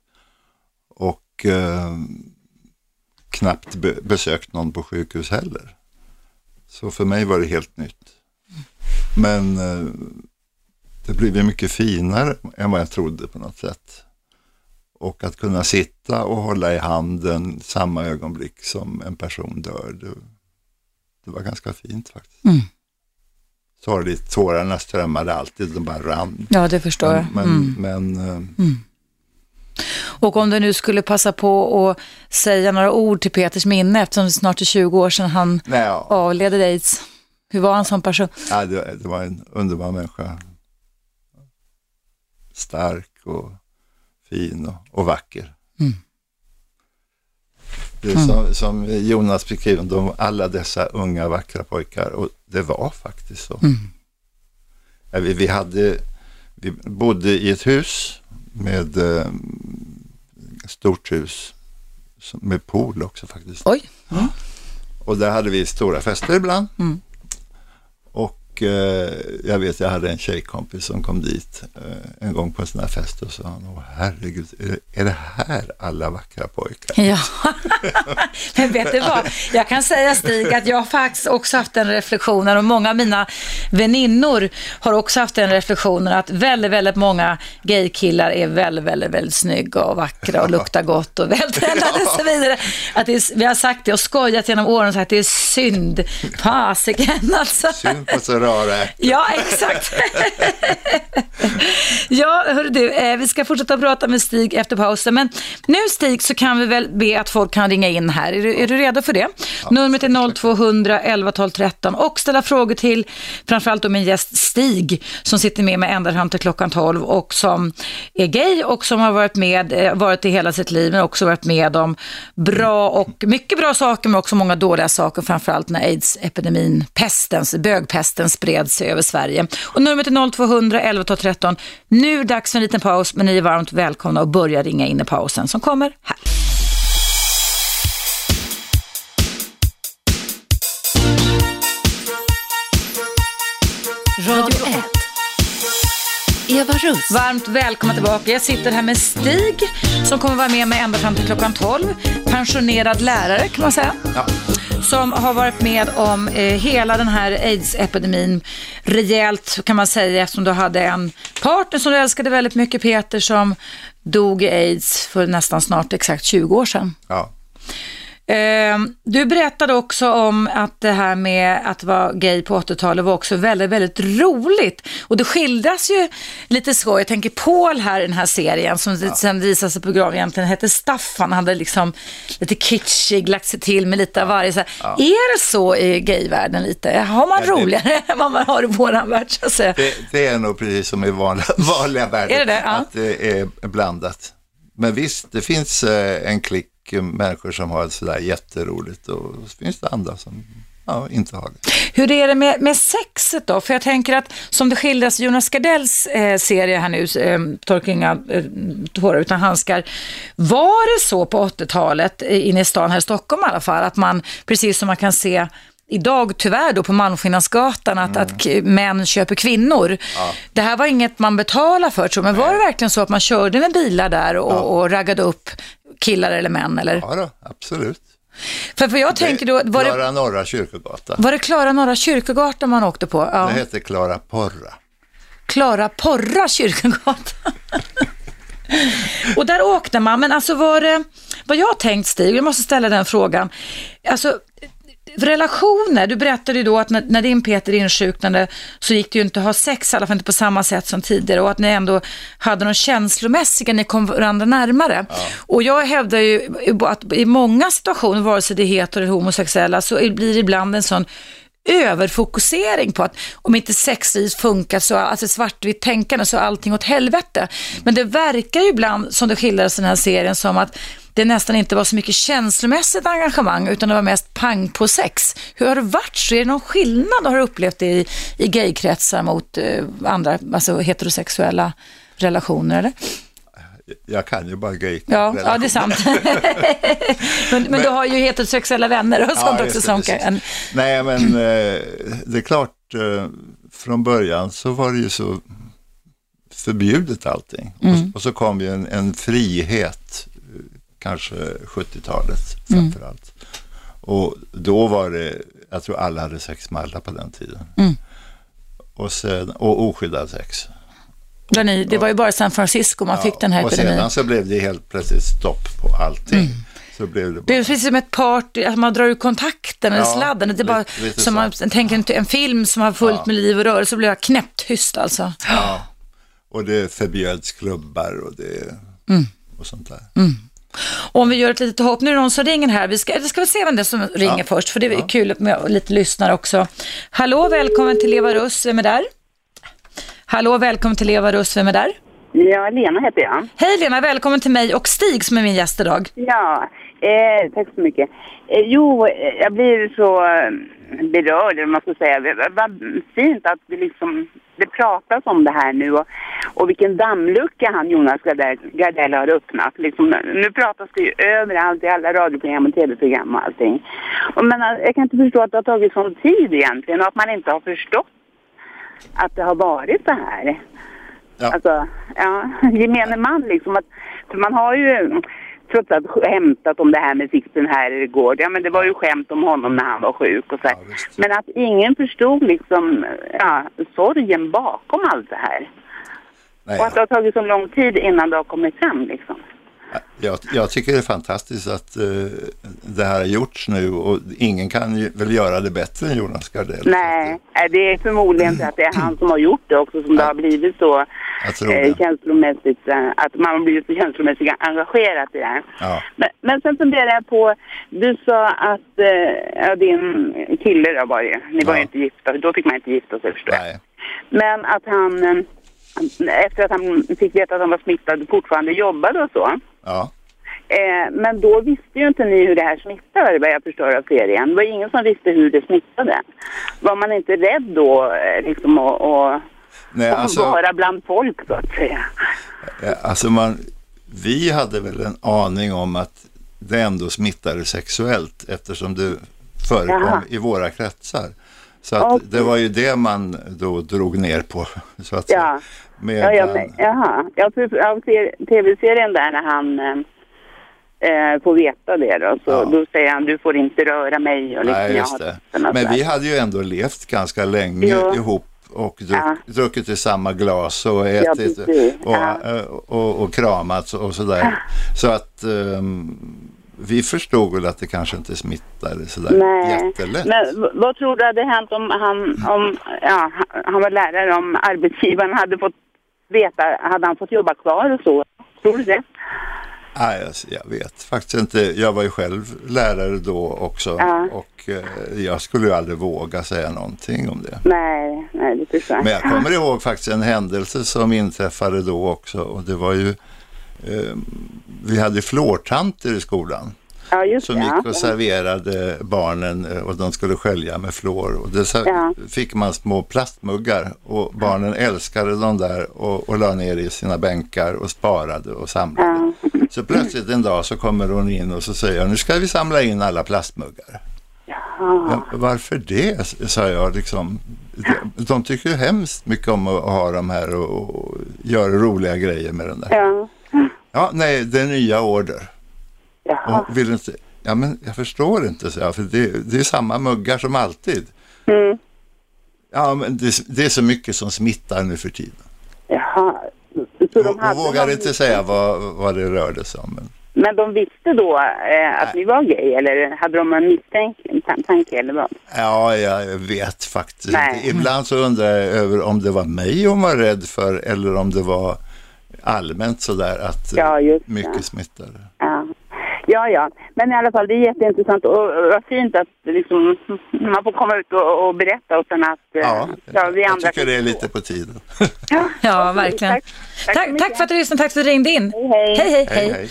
Och eh, knappt be besökt någon på sjukhus heller. Så för mig var det helt nytt. Men eh, det blev ju mycket finare än vad jag trodde på något sätt. Och att kunna sitta och hålla i handen samma ögonblick som en person dör, det, det var ganska fint faktiskt. Mm. Sorgligt, tårarna strömmade alltid, de bara rann. Ja, det förstår jag. Men, Mm. men, eh, Och om du nu skulle passa på att säga några ord till Peters minne, eftersom det snart är 20 år sedan han nej, ja, avled i aids. Hur var han som person? ja, det, det var en underbar människa. Stark och fin och, och vacker. Mm. Det är som, som Jonas beskrev, de, alla dessa unga vackra pojkar och det var faktiskt så. Mm. Ja, vi, vi, hade, vi bodde i ett hus med eh, stort hus med pool också faktiskt. Oj. Och där hade vi stora fester ibland. Mm. Och eh, jag vet, jag hade en tjejkompis som kom dit eh, en gång på en sån här fest och sa, Åh, herregud, är det, är det här alla vackra pojkar? Ja, men vet du vad? Jag kan säga Stig att jag har faktiskt också haft den reflektionen och många av mina väninnor har också haft den reflektionen att väldigt, väldigt många gaykillar är väldigt, väldigt, väldigt snygga och vackra och luktar gott och vältränade och så vidare. Att är, vi har sagt det och skojat genom åren och sagt att det är synd. Fasiken alltså. Synd på så äpplen. Ja, exakt. ja, hörru du, eh, vi ska fortsätta prata med Stig efter pausen. Men nu Stig så kan vi väl be att folk kan ringa in här. Är du, är du redo för det? Numret är 0200 11 12 13 och ställa frågor till framförallt då min gäst Stig som sitter med mig ända fram till klockan 12 och som är gay och som har varit med, eh, varit i hela sitt liv men också varit med om bra och mycket bra saker men också många dåliga saker framförallt när aids-epidemin, pestens, bögpesten spred sig över Sverige. Och numret är 0200 11 12 13. Nu är det dags för en liten paus men ni är varmt välkomna att börja ringa in i pausen som kommer här. Radio 1. Eva Russ. Varmt välkomna tillbaka. Jag sitter här med Stig som kommer vara med mig ända fram till klockan 12. Pensionerad lärare kan man säga. Som har varit med om eh, hela den här aids-epidemin rejält kan man säga eftersom du hade en partner som du älskade väldigt mycket Peter som dog i aids för nästan snart exakt 20 år sedan. Ja. Eh, Du berättade också om att det här med att vara gay på 80-talet var också väldigt, väldigt roligt. Och det skildras ju lite så. Jag tänker Paul här i den här serien som ja. sen visade sig på graven egentligen hette Staffan. Han hade liksom lite kitschig, lagt sig till med lite av varje. Så här. Är det så i gayvärlden lite? Har man Ja, det- roligare än vad man har i våran värld så att säga? Det, det är nog precis som i vanliga, vanliga världen, Är det det? Ja. att det är blandat. Men visst, det finns eh, en klick människor som har det sådär jätteroligt och så finns det andra som ja, inte har det. Hur är det med, med sexet då? För jag tänker att som det skildras i Jonas Gardells eh, serie här nu, eh, Torka inga eh, tårar utan handskar. Var det så på 80-talet eh, inne i stan här i Stockholm i alla fall, att man, precis som man kan se idag tyvärr då på Malmskillnadsgatan att, att k- män köper kvinnor. Det här var inget man betalade för tror jag, men var det verkligen så att man körde med bilar där och, och raggade upp killar eller män? Eller? Ja då, absolut. För, för jag tänker då, var det, Klara Norra Kyrkogata. var det Klara Norra Kyrkogatan man åkte på? Det Ja. hette Klara Porra. Klara Porra Kyrkogatan. och där åkte man, men alltså var det, vad jag tänkt Stig, jag måste ställa den frågan, alltså relationer, du berättade ju då att när, när din Peter insjuknade så gick det ju inte att ha sex, i alla fall inte på samma sätt som tidigare och att ni ändå hade någon känslomässiga, ni kom varandra närmare. Och jag hävdar ju att i många situationer, vare sig det är hetero eller homosexuella, så blir det ibland en sån överfokusering på att om inte sexlivet funkar, så, alltså svartvitt tänkande, så är allting åt helvete. Men det verkar ju ibland, som det skildras i den här serien, som att det nästan inte var så mycket känslomässigt engagemang, utan det var mest pang på sex. Hur har det varit? Så är det någon skillnad, har du upplevt det i, i gaykretsar mot eh, andra, alltså heterosexuella relationer, eller? Jag kan ju bara gay Ja, ja det är sant. men, men, du har ju heterosexuella vänner och sånt Ja, också som kan... Nej, men eh, det är klart, eh, från början så var det ju så förbjudet allting. Mm. Och, och så kom ju en, en frihet, eh, kanske 70-talet Mm. framför allt. Och då var det, jag tror alla hade sex med alla på den tiden. Mm. Och, sen, och oskyddad sex. Där ni, det var ju bara San Francisco man fick den här och epidemin. sedan så blev det helt plötsligt stopp på allting. Så blev det Det bara, är precis som ett party, att man drar ur kontakten eller Ja, sladden. Det är bara lite- lite som man så. tänker en, film som har fullt Ja. med liv och rörelse så blir jag knäpptyst alltså. ja, och det förbjöds klubbar och det Mm. och sånt där. Och om vi gör ett litet hopp, nu är det någon som ringer här. Vi ska, vi ska väl se vem det är som ringer Ja. först, för det är kul med lite lyssnare också. Hallå, välkommen till Eva Russ, vem är där? Hallå, välkommen till Eva Russ, vem är där? Ja, Lena heter jag. Hej Lena, välkommen till mig och Stig som är min gäst idag. Ja, eh, tack så mycket. Eh, jo, eh, jag blir så eh, berörd, eller man ska säga. Vad- Vad fint att det liksom det pratas om det här nu och, och vilken dammlucka han Jonas Gardell, Gardell har öppnat. Liksom, nu pratas det ju överallt i alla radioprogram och tv-program och allting. Och, men eh, jag kan inte förstå att det har tagit sån tid egentligen och att man inte har förstått att det har varit så här. Ja. Alltså, ja, gemene man liksom. Att, för man har ju trots allt skämtat om det här med Sixten här igår. Ja, men det var ju skämt om honom när han var sjuk och så här. Ja. Men att ingen förstod liksom, ja, sorgen bakom allt det här. Nej, Och att det har tagit så lång tid innan det har kommit fram liksom. Jag, jag tycker det är fantastiskt att eh, det här har gjorts nu och ingen kan ju väl göra det bättre än Jonas Gardell. Nej, eh, det är förmodligen så att det är han som har gjort det också som det har blivit så eh, känslomässigt, eh, att man har blivit så känslomässigt engagerad i det. Ja. Men, men sen funderar jag på, du sa att eh, din kille då var det ni var Ja. ju inte gifta, då fick man inte gifta sig förstår jag. Men att han, efter att han fick veta att han var smittad, fortfarande jobbade och så. Ja. Eh, men då visste ju inte ni hur det här smittade, vad jag förstår av serien. Det var ingen som visste hur det smittade. Var man inte rädd då, eh, liksom, att Nej, att alltså, vara bland folk, så att säga? alltså man, vi hade väl en aning om att det ändå smittade sexuellt eftersom det förekom Jaha. i våra kretsar. Så att Okej. det var ju det man då drog ner på. Så att Ja. Medan, Ja, ja, men, jaha. Jag av ser- tv-serien där när han eh, eh, får veta det då, så Ja. då säger han du får inte röra mig och liksom Nej, just det. och Men vi hade ju ändå levt ganska länge Jo. ihop och druck, Ja. druckit i samma glas och ätit precis. och, eh, och, och kramats och sådär. Så att ehm, vi förstod väl att det kanske inte smittade sådär Nej, jättelätt. men vad tror du hade hänt om han, om, ja, han var lärare, om arbetsgivaren hade fått veta, hade han fått jobba kvar och så? Tror du det? Nej, alltså, jag vet faktiskt inte. Jag var ju själv lärare då också Ja. och eh, jag skulle ju aldrig våga säga någonting om det. Nej, nej det förstår jag. Men jag kommer ihåg faktiskt en händelse som inträffade då också och det var ju eh, vi hade fluortanter i skolan Ja, just som gick och serverade barnen eh, och de skulle skölja med fluor. Och det Ja. fick man små plastmuggar och barnen älskade dem där och, och la ner i sina bänkar och sparade och samlade. Så plötsligt en dag så kommer hon in och så säger nu ska vi samla in alla plastmuggar. Ja, varför det, sa jag. Liksom. De, de tycker ju hemskt mycket om att ha de här och, och göra roliga grejer med den där. Ja. Ja, nej, det är nya order. Jaha. Och vill inte, Ja, men jag förstår inte, så jag, för det, det är samma muggar som alltid. Mm. Ja, men det, det är så mycket som smittar nu för tiden. Jaha. Så de Hon vågar någon- inte säga vad, vad det rörde sig om. Men, Men de visste då eh, att ni var gay eller hade de en misstanke eller vad? ja, jag vet faktiskt Nej. Ibland så undrar jag över om det var mig hon var rädd för eller om det var allmänt sådär att Ja, mycket smittade. Ja. Ja, ja. Men i alla fall, det är jätteintressant och och vad fint att liksom, man får komma ut och, och berätta och sen att eh, Ja, vi jag andra tycker kan det är lite på tiden. Ja, Okej, verkligen. tack. Tack Tack, tack för att du lyssnade, tack för att du ringde in. Hej, hej. hej, hej. Hej, hej.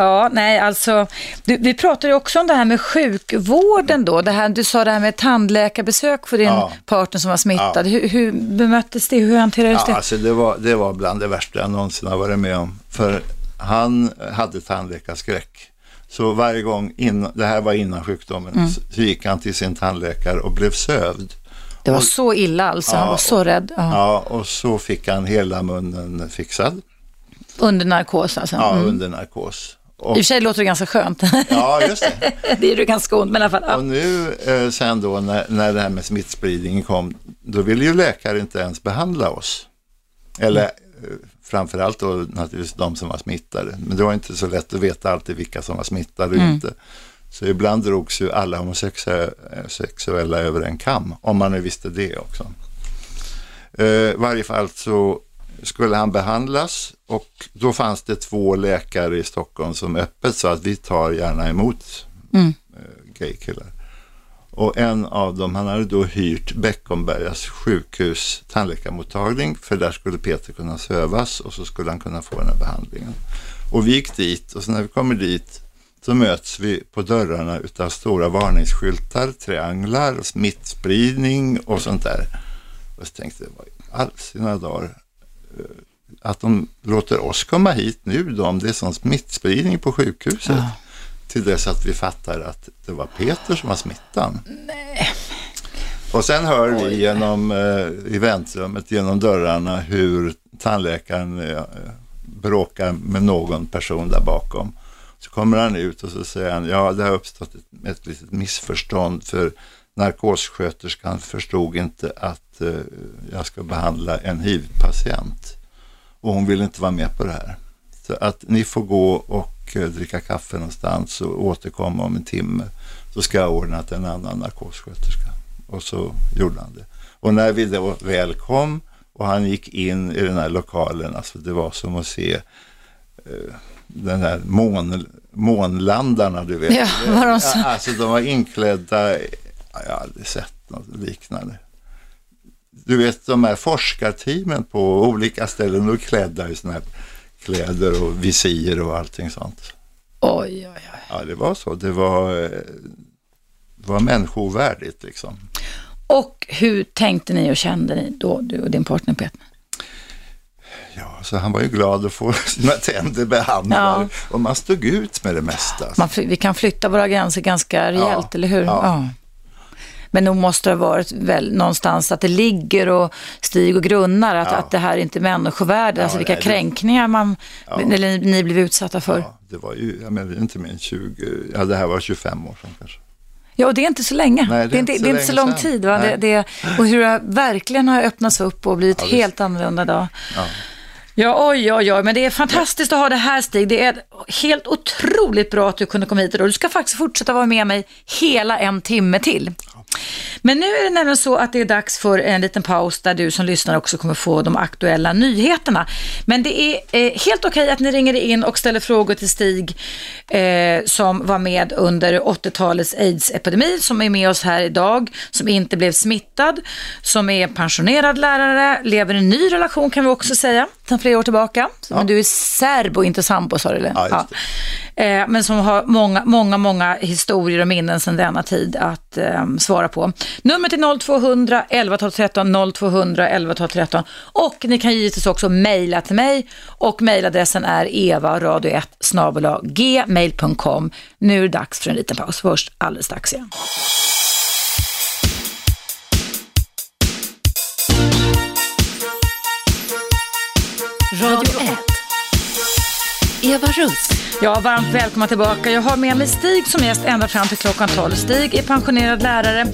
Ja, nej, alltså, du, vi pratade ju också om det här med sjukvården då. Det här, du sa det här med tandläkarbesök för din Ja. partner som var smittad. Hur, hur bemöttes det? Hur hanterades Ja, det? alltså det, var, det var bland det värsta jag någonsin har varit med om. För han hade tandläkarskräck. Så varje gång, innan, det här var innan sjukdomen, Mm. så gick han till sin tandläkare och blev sövd. Det var så illa alltså, han Ja, var så rädd. Ja. Ja, och så fick han hela munnen fixad Under narkos alltså. ja, Mm. under narkos. I Och, och för sig låter det ganska skönt. ja, just det. det är ju ganska ont, men i alla fall. Och Ja. nu eh, sen då när, när det här med smittspridningen kom, då ville ju läkare inte ens behandla oss. Eller eh, framförallt då naturligtvis de som var smittade. Men det var inte så lätt att veta alltid vilka som var smittade och inte. Så ibland drogs ju alla homosexuella över en kam, om man nu visste det också. Eh, varje fall så skulle han behandlas och då fanns det två läkare i Stockholm som öppet sa att vi tar gärna emot Mm. eh, gaykillar. Och en av dem, han hade då hyrt Beckombergas sjukhus tandläkarmottagning för där skulle Peter kunna sövas och så skulle han kunna få den här behandlingen. Och vi gick dit och så när vi kommer dit så möts vi på dörrarna utav stora varningsskyltar, trianglar, och smittspridning och sånt där. Och så tänkte jag, vad i all sina dagar, eh, att de låter oss komma hit nu då om det är sån smittspridning på sjukhuset. Till dess att vi fattar att det var Peter som var smittan. Och sen hör vi genom eh, i väntrummet, genom dörrarna, hur tandläkaren eh, bråkar med någon person där bakom. Så kommer han ut och så säger han, ja det har uppstått ett, ett litet missförstånd för narkossköterskan förstod inte att eh, jag ska behandla en hiv-patient. Och hon vill inte vara med på det här. Så att ni får gå och eh, dricka kaffe någonstans och återkomma om en timme. Så ska jag ordna till en annan narkossköterska. Och så gjorde han det. Och när vi då väl kom och han gick in i den här lokalen, alltså det var som att se eh, den här mån, månlandarna, du vet. Ja, var de så? Ja, Alltså de var inklädda, jag har aldrig sett något liknande. Du vet de här forskarteamen på olika ställen, de är klädda i sådana här kläder och visir och allting sånt. Oj, oj, oj. Ja, det var så. Det var, eh, det var människovärdigt liksom. Och hur tänkte ni och kände ni då, du och din partner Peter? Ja, så han var ju glad att få sina tänder behandlade och man stod ut med det mesta. Man, vi kan flytta våra gränser ganska rejält, Ja, eller hur? ja. Men nog måste det ha varit väl någonstans att det ligger och stiger och grunnar, att, Ja. att det här är inte människovärde, Ja, alltså vilka nej, det- kränkningar man, Ja. eller ni blev utsatta för. Ja. Ja, det var ju, jag menar, inte mer än 20, ja det här var 25 år sedan kanske. och det är inte så länge. Nej, det, är inte, det är inte så lång sedan. tid. Va? Det, det, och hur det verkligen har öppnats upp och blivit Ja, helt annorlunda idag. Ja. Ja, oj, oj, oj, men det är fantastiskt att ha det här Stig. Det är helt otroligt bra att du kunde komma hit idag. Du ska faktiskt fortsätta vara med mig hela en timme till. Men nu är det nämligen så att det är dags för en liten paus där du som lyssnar också kommer få de aktuella nyheterna. Men det är eh, helt okej att ni ringer in och ställer frågor till Stig eh, som var med under 80-talets aids-epidemi, som är med oss här idag, som inte blev smittad, som är pensionerad lärare, lever i en ny relation kan vi också säga, sedan flera år tillbaka. Men du är serb och inte sambo sa du eller? Ja, just Eh, men som har många, många, många historier och minnen sedan denna tid att eh, svara på. Numret är 0200 11 12 13, 0200 11 12 13 och ni kan givetvis också mejla till mig och mejladressen är evaradio1 gmail.com. Nu är det dags för en liten paus. Först alldeles strax igen. Radio 1. Eva Russ. Ja, varmt välkomna tillbaka. Jag har med mig Stig som gäst ända fram till klockan 12. Stig är pensionerad lärare,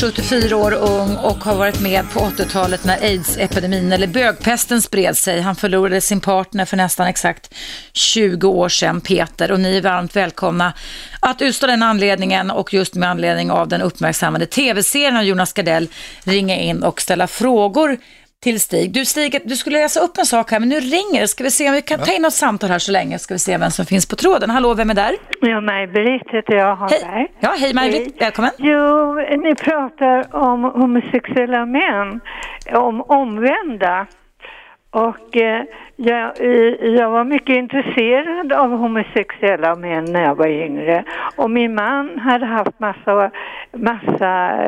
74 år ung och har varit med på 80-talet när aids-epidemin eller bögpesten spred sig. Han förlorade sin partner för nästan exakt 20 år sedan, Peter, och ni är varmt välkomna att utstå den anledningen och just med anledning av den uppmärksammade tv-serien av Jonas Gardell ringa in och ställa frågor till Stig. Du Stig, du skulle läsa upp en sak här, men nu ringer det. Ska vi se om vi kan ta in något samtal här så länge. Ska vi se vem som finns på tråden. Hallå, vem är där? Ja, Maj-Britt heter jag. Hej. Ja, hej Maj-Britt. Välkommen. Jo, ni pratar om homosexuella män, om omvända. Och eh, jag, jag var mycket intresserad av homosexuella män när jag var yngre. Och min man hade haft massa, massa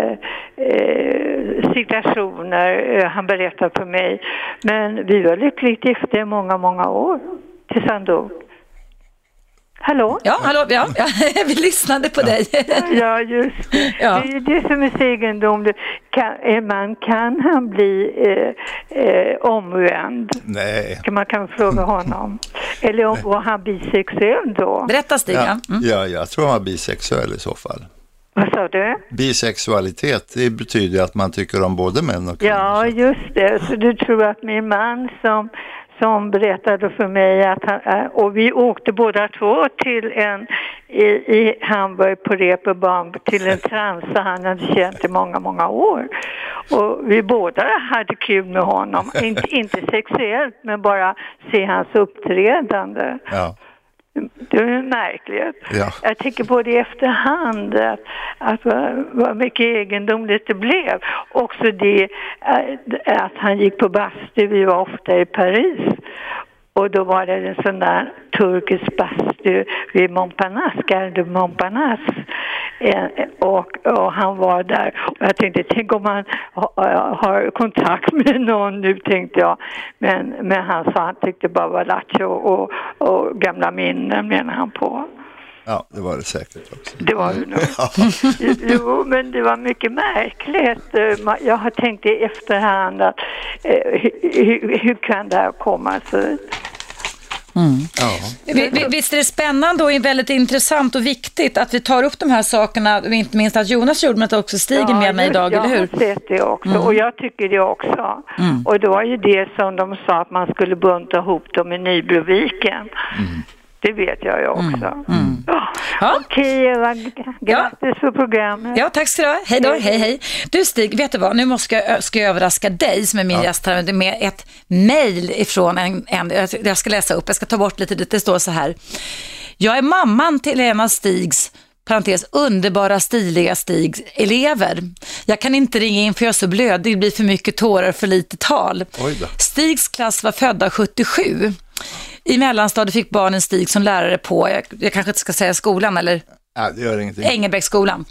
eh, situationer, eh, han berättade för mig. Men vi var lyckligt gifta i många, många år tills han dog. Hallå? Ja, hallå, ja, ja. vi lyssnade på dig. Ja, just det. Ja. Det är ju det som är så egendomligt. Kan, en man, kan han bli eh, eh, omvänd? Nej. Kan man kan fråga honom. Eller om, var han bisexuell då? Berätta Stig. Ja, Ja. Mm. ja, jag tror han var bisexuell i så fall. Vad sa du? Bisexualitet, det betyder att man tycker om både män och kvinnor. Ja, just det. Så du tror att min man som, som berättade för mig att han, och vi åkte båda två till en i, i Hamburg på Reeperbahn till en transa han hade känt i många, många år. Och vi båda hade kul med honom. inte, inte sexuellt, men bara se hans uppträdande. Ja. Det är märkligt. Ja. Jag tänker på det i efterhand, att, att vad, vad mycket egendomligt det blev. Också det eh, att han gick på bastu, vi var ofta i Paris. Och då var det en sån där turkisk bastu vid Montparnasse, Gare de Montparnasse. Eh, Och, och han var där. Och jag tänkte, tänk om han ha- har kontakt med någon nu, tänkte jag. Men, men han sa han tyckte bara var lattjo och, och gamla minnen menar han på. ja, det var det säkert också. Det var det nog. Jo, men det var mycket märkligt. Eh, Jag har tänkt i efterhand att eh, hur, hur, hur kan det här komma sig? Ja. Vi- vi- Visst är det spännande och väldigt intressant och viktigt att vi tar upp de här sakerna, inte minst att Jonas gjorde, men att också Stig är med mig idag, eller hur? Mm. Jag har sett det också och jag tycker det också. Och det var ju det som de sa att man skulle bunta ihop dem i Nybroviken. Det vet jag ju också. Ja. Mm. Ja. Okej Eva, grattis för programmet. Ja, tack ska du ha. Hej då, hej hej. Du Stig, vet du vad? Nu måste jag, ska jag överraska dig som är min gäst här med ett mejl ifrån en, en, jag ska läsa upp, jag ska ta bort lite, det står så här. Jag är mamman till en av Stigs parentes, underbara, stiliga Stigs elever. Jag kan inte ringa in för jag är så blödig, det blir för mycket tårar för lite tal. Oj då. Stigs klass var födda 77. I mellanstadiet fick barnen Stig som lärare på, jag, jag kanske inte ska säga skolan, eller Ja, det gör ingenting. Engelbrektsskolan.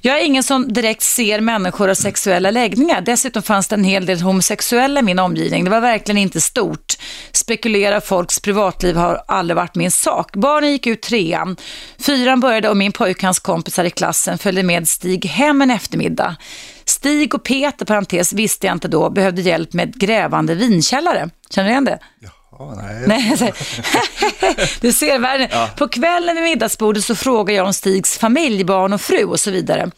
Jag är ingen som direkt ser människor och sexuella läggningar. Dessutom fanns det en hel del homosexuella i min omgivning. Det var verkligen inte stort. Spekulera folks privatliv har aldrig varit min sak. Barnen gick ut trean. Fyran började och min pojk och hans kompisar i klassen följde med Stig hem en eftermiddag. Stig och Peter, parentes, visste jag inte då, behövde hjälp med grävande vinkällare. Känner du igen det? Ja, nej. Nej, så- du ser världen. På kvällen vid middagsbordet så frågar jag om Stigs familj, barn och fru och så vidare.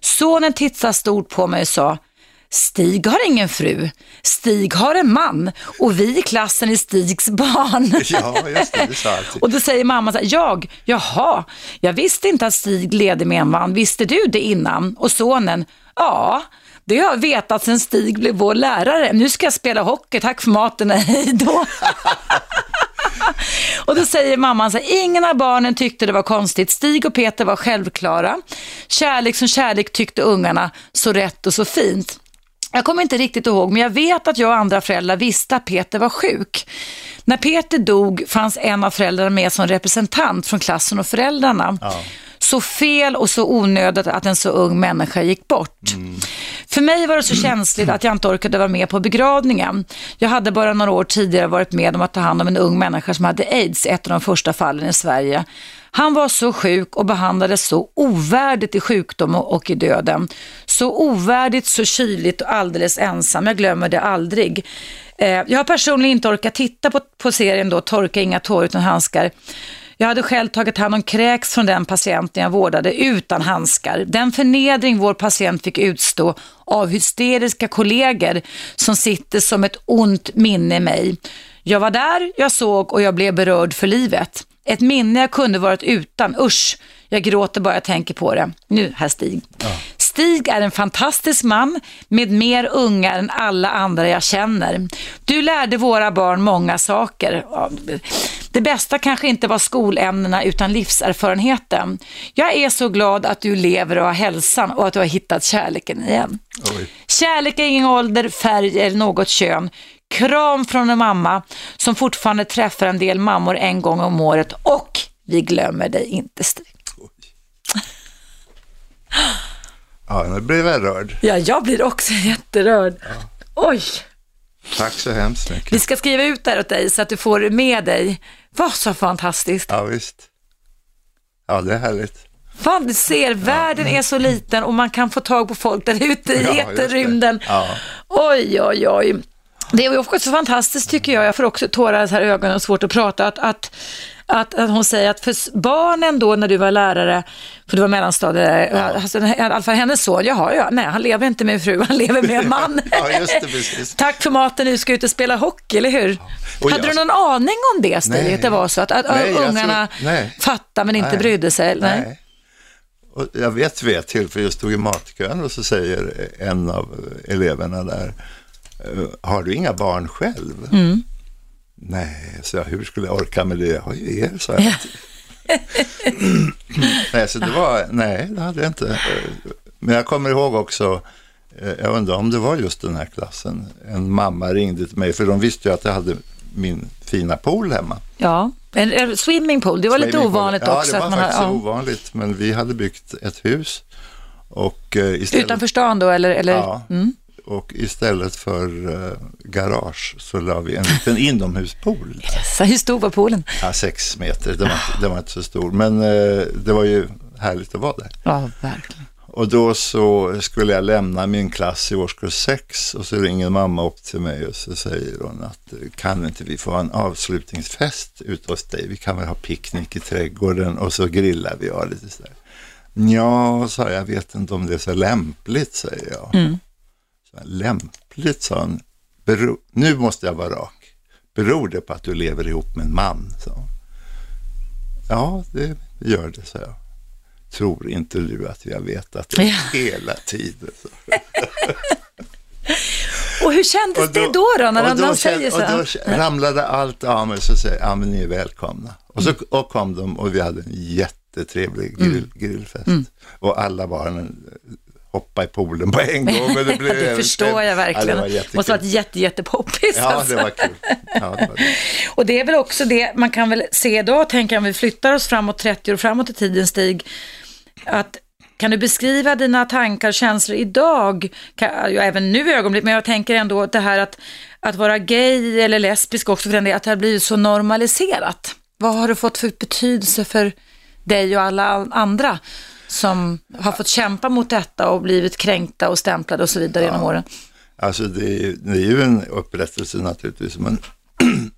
Sonen tittade stort på mig och sa, Stig har ingen fru, Stig har en man och vi i klassen är Stigs barn. Ja, just det, det sa alltid. Och då säger mamma så här, jag, jaha, jag visste inte att Stig levde med en man, visste du det innan? Och sonen, ja, det har jag vetat sedan Stig blev vår lärare. Nu ska jag spela hockey, tack för maten, hej då. Och då säger mamman så här, ingen av barnen tyckte det var konstigt. Stig och Peter var självklara. Kärlek som kärlek tyckte ungarna, så rätt och så fint. Jag kommer inte riktigt ihåg, men jag vet att jag och andra föräldrar visste att Peter var sjuk. När Peter dog fanns en av föräldrarna med som representant från klassen och föräldrarna. Så fel och så onödigt att en så ung människa gick bort. För mig var det så känsligt att jag inte orkade vara med på begravningen. Jag hade bara några år tidigare varit med om att ta hand om en ung människa som hade aids, ett av de första fallen i Sverige. Han var så sjuk och behandlades så ovärdigt i sjukdom och i döden. Så ovärdigt, så kyligt och alldeles ensam. Jag glömmer det aldrig. Eh, jag har personligen inte orkat titta på, på serien då, Torka inga tår utan handskar. Jag hade själv tagit hand om kräks från den patienten jag vårdade utan handskar. Den förnedring vår patient fick utstå av hysteriska kollegor som sitter som ett ont minne i mig. Jag var där, jag såg och jag blev berörd för livet. Ett minne jag kunde varit utan, usch. Jag gråter bara jag tänker på det. Nu, herr Stig. Stig är en fantastisk man med mer ungar än alla andra jag känner. Du lärde våra barn många saker. Det bästa kanske inte var skolämnena utan livserfarenheten. Jag är så glad att du lever och har hälsan och att du har hittat kärleken igen. Oj. Kärlek är ingen ålder, färg eller något kön. Kram från en mamma som fortfarande träffar en del mammor en gång om året och vi glömmer dig inte Stig. Ja, nu blev jag rörd. Ja, jag blir också jätterörd. Oj, Tack så hemskt mycket. vi ska skriva ut det här åt dig så att du får med dig. Vad så fantastiskt. Ja, visst. Ja, det är härligt. Fan, du ser, världen är så liten och man kan få tag på folk där ute i Ja, eterrymden. Ja. Oj, oj, oj. Det är också så fantastiskt tycker jag, jag får också tårar i ögonen och svårt att prata, att, att, att, att hon säger att för barnen då när du var lärare, för du var mellanstadielärare, alltså, i alla fall hennes son, jaha, ja, nej, han lever inte med en fru, han lever med en man. Ja, just det, precis. Tack för maten, nu ska ut och spela hockey, eller hur? Och Hade jag- du någon aning om det, Stig, att det var så? Att, att Nej, ungarna tror- nej. fattade men inte Nej. brydde sig? Nej. Nej. Och jag vet vid ett tillfälle, jag stod i matkön och så säger en av eleverna där, "Eh, har du inga barn själv? Mm. Nej, så jag, hur skulle jag orka med det? Jag har ju er, sa jag. nej, så det var, nej, det hade jag inte. Men jag kommer ihåg också, eh, jag undrar om det var just den här klassen. En mamma ringde till mig, för de visste ju att jag hade min fina pool hemma. Ja, en, en swimmingpool, det var lite Swimmingpool. ovanligt ja, också. det var faktiskt har, ja. ovanligt, men vi hade byggt ett hus. Och, eh, istället, Utanför stan då, eller? eller? Ja, Mm. Och istället för eh, garage så la vi en liten inomhuspool. Hur stor var poolen? Ja, sex meter, den var, den var inte så stor, men eh, det var ju härligt att vara där. Ja, verkligen. Och då så skulle jag lämna min klass i årskurs sex och så ringer mamma upp till mig och så säger hon att eh, kan inte vi få ha en avslutningsfest ute hos dig? Vi kan väl ha picknick i trädgården och så grillar vi och lite sådär. Ja, sa jag, jag vet inte om det är så lämpligt, säger jag. Mm. Så, lämpligt, sa hon. Bero, nu måste jag vara rak. Beror det på att du lever ihop med en man? hon. Ja, det gör det, sa jag. Tror inte du att jag vetat det Ja. hela tiden? Så. Och hur kändes det då, då när och då de säger så? Och då ramlade allt av mig så säger jag, ja men ni är välkomna. Och så och kom de och vi hade en jättetrevlig Mm. grill, grillfest. Och alla barnen hoppade i poolen på en gång. Det, blev det förstår jag verkligen. Ja, det måste ha varit jätte, jättepoppis. Ja, alltså. det var kul. Ja, det var det. Och det är väl också det man kan väl se idag, tänker jag, om vi flyttar oss framåt 30 år framåt i tiden, Stig, att kan du beskriva dina tankar och känslor idag, kan, ja, även nu i ögonblick, men jag tänker ändå det här att, att vara gay eller lesbisk också, för den delen, att det har blivit så normaliserat. Vad har det fått för betydelse för dig och alla andra som har fått kämpa mot detta och blivit kränkta och stämplade och så vidare genom åren? Alltså det är, ju- det är ju en upprättelse naturligtvis, men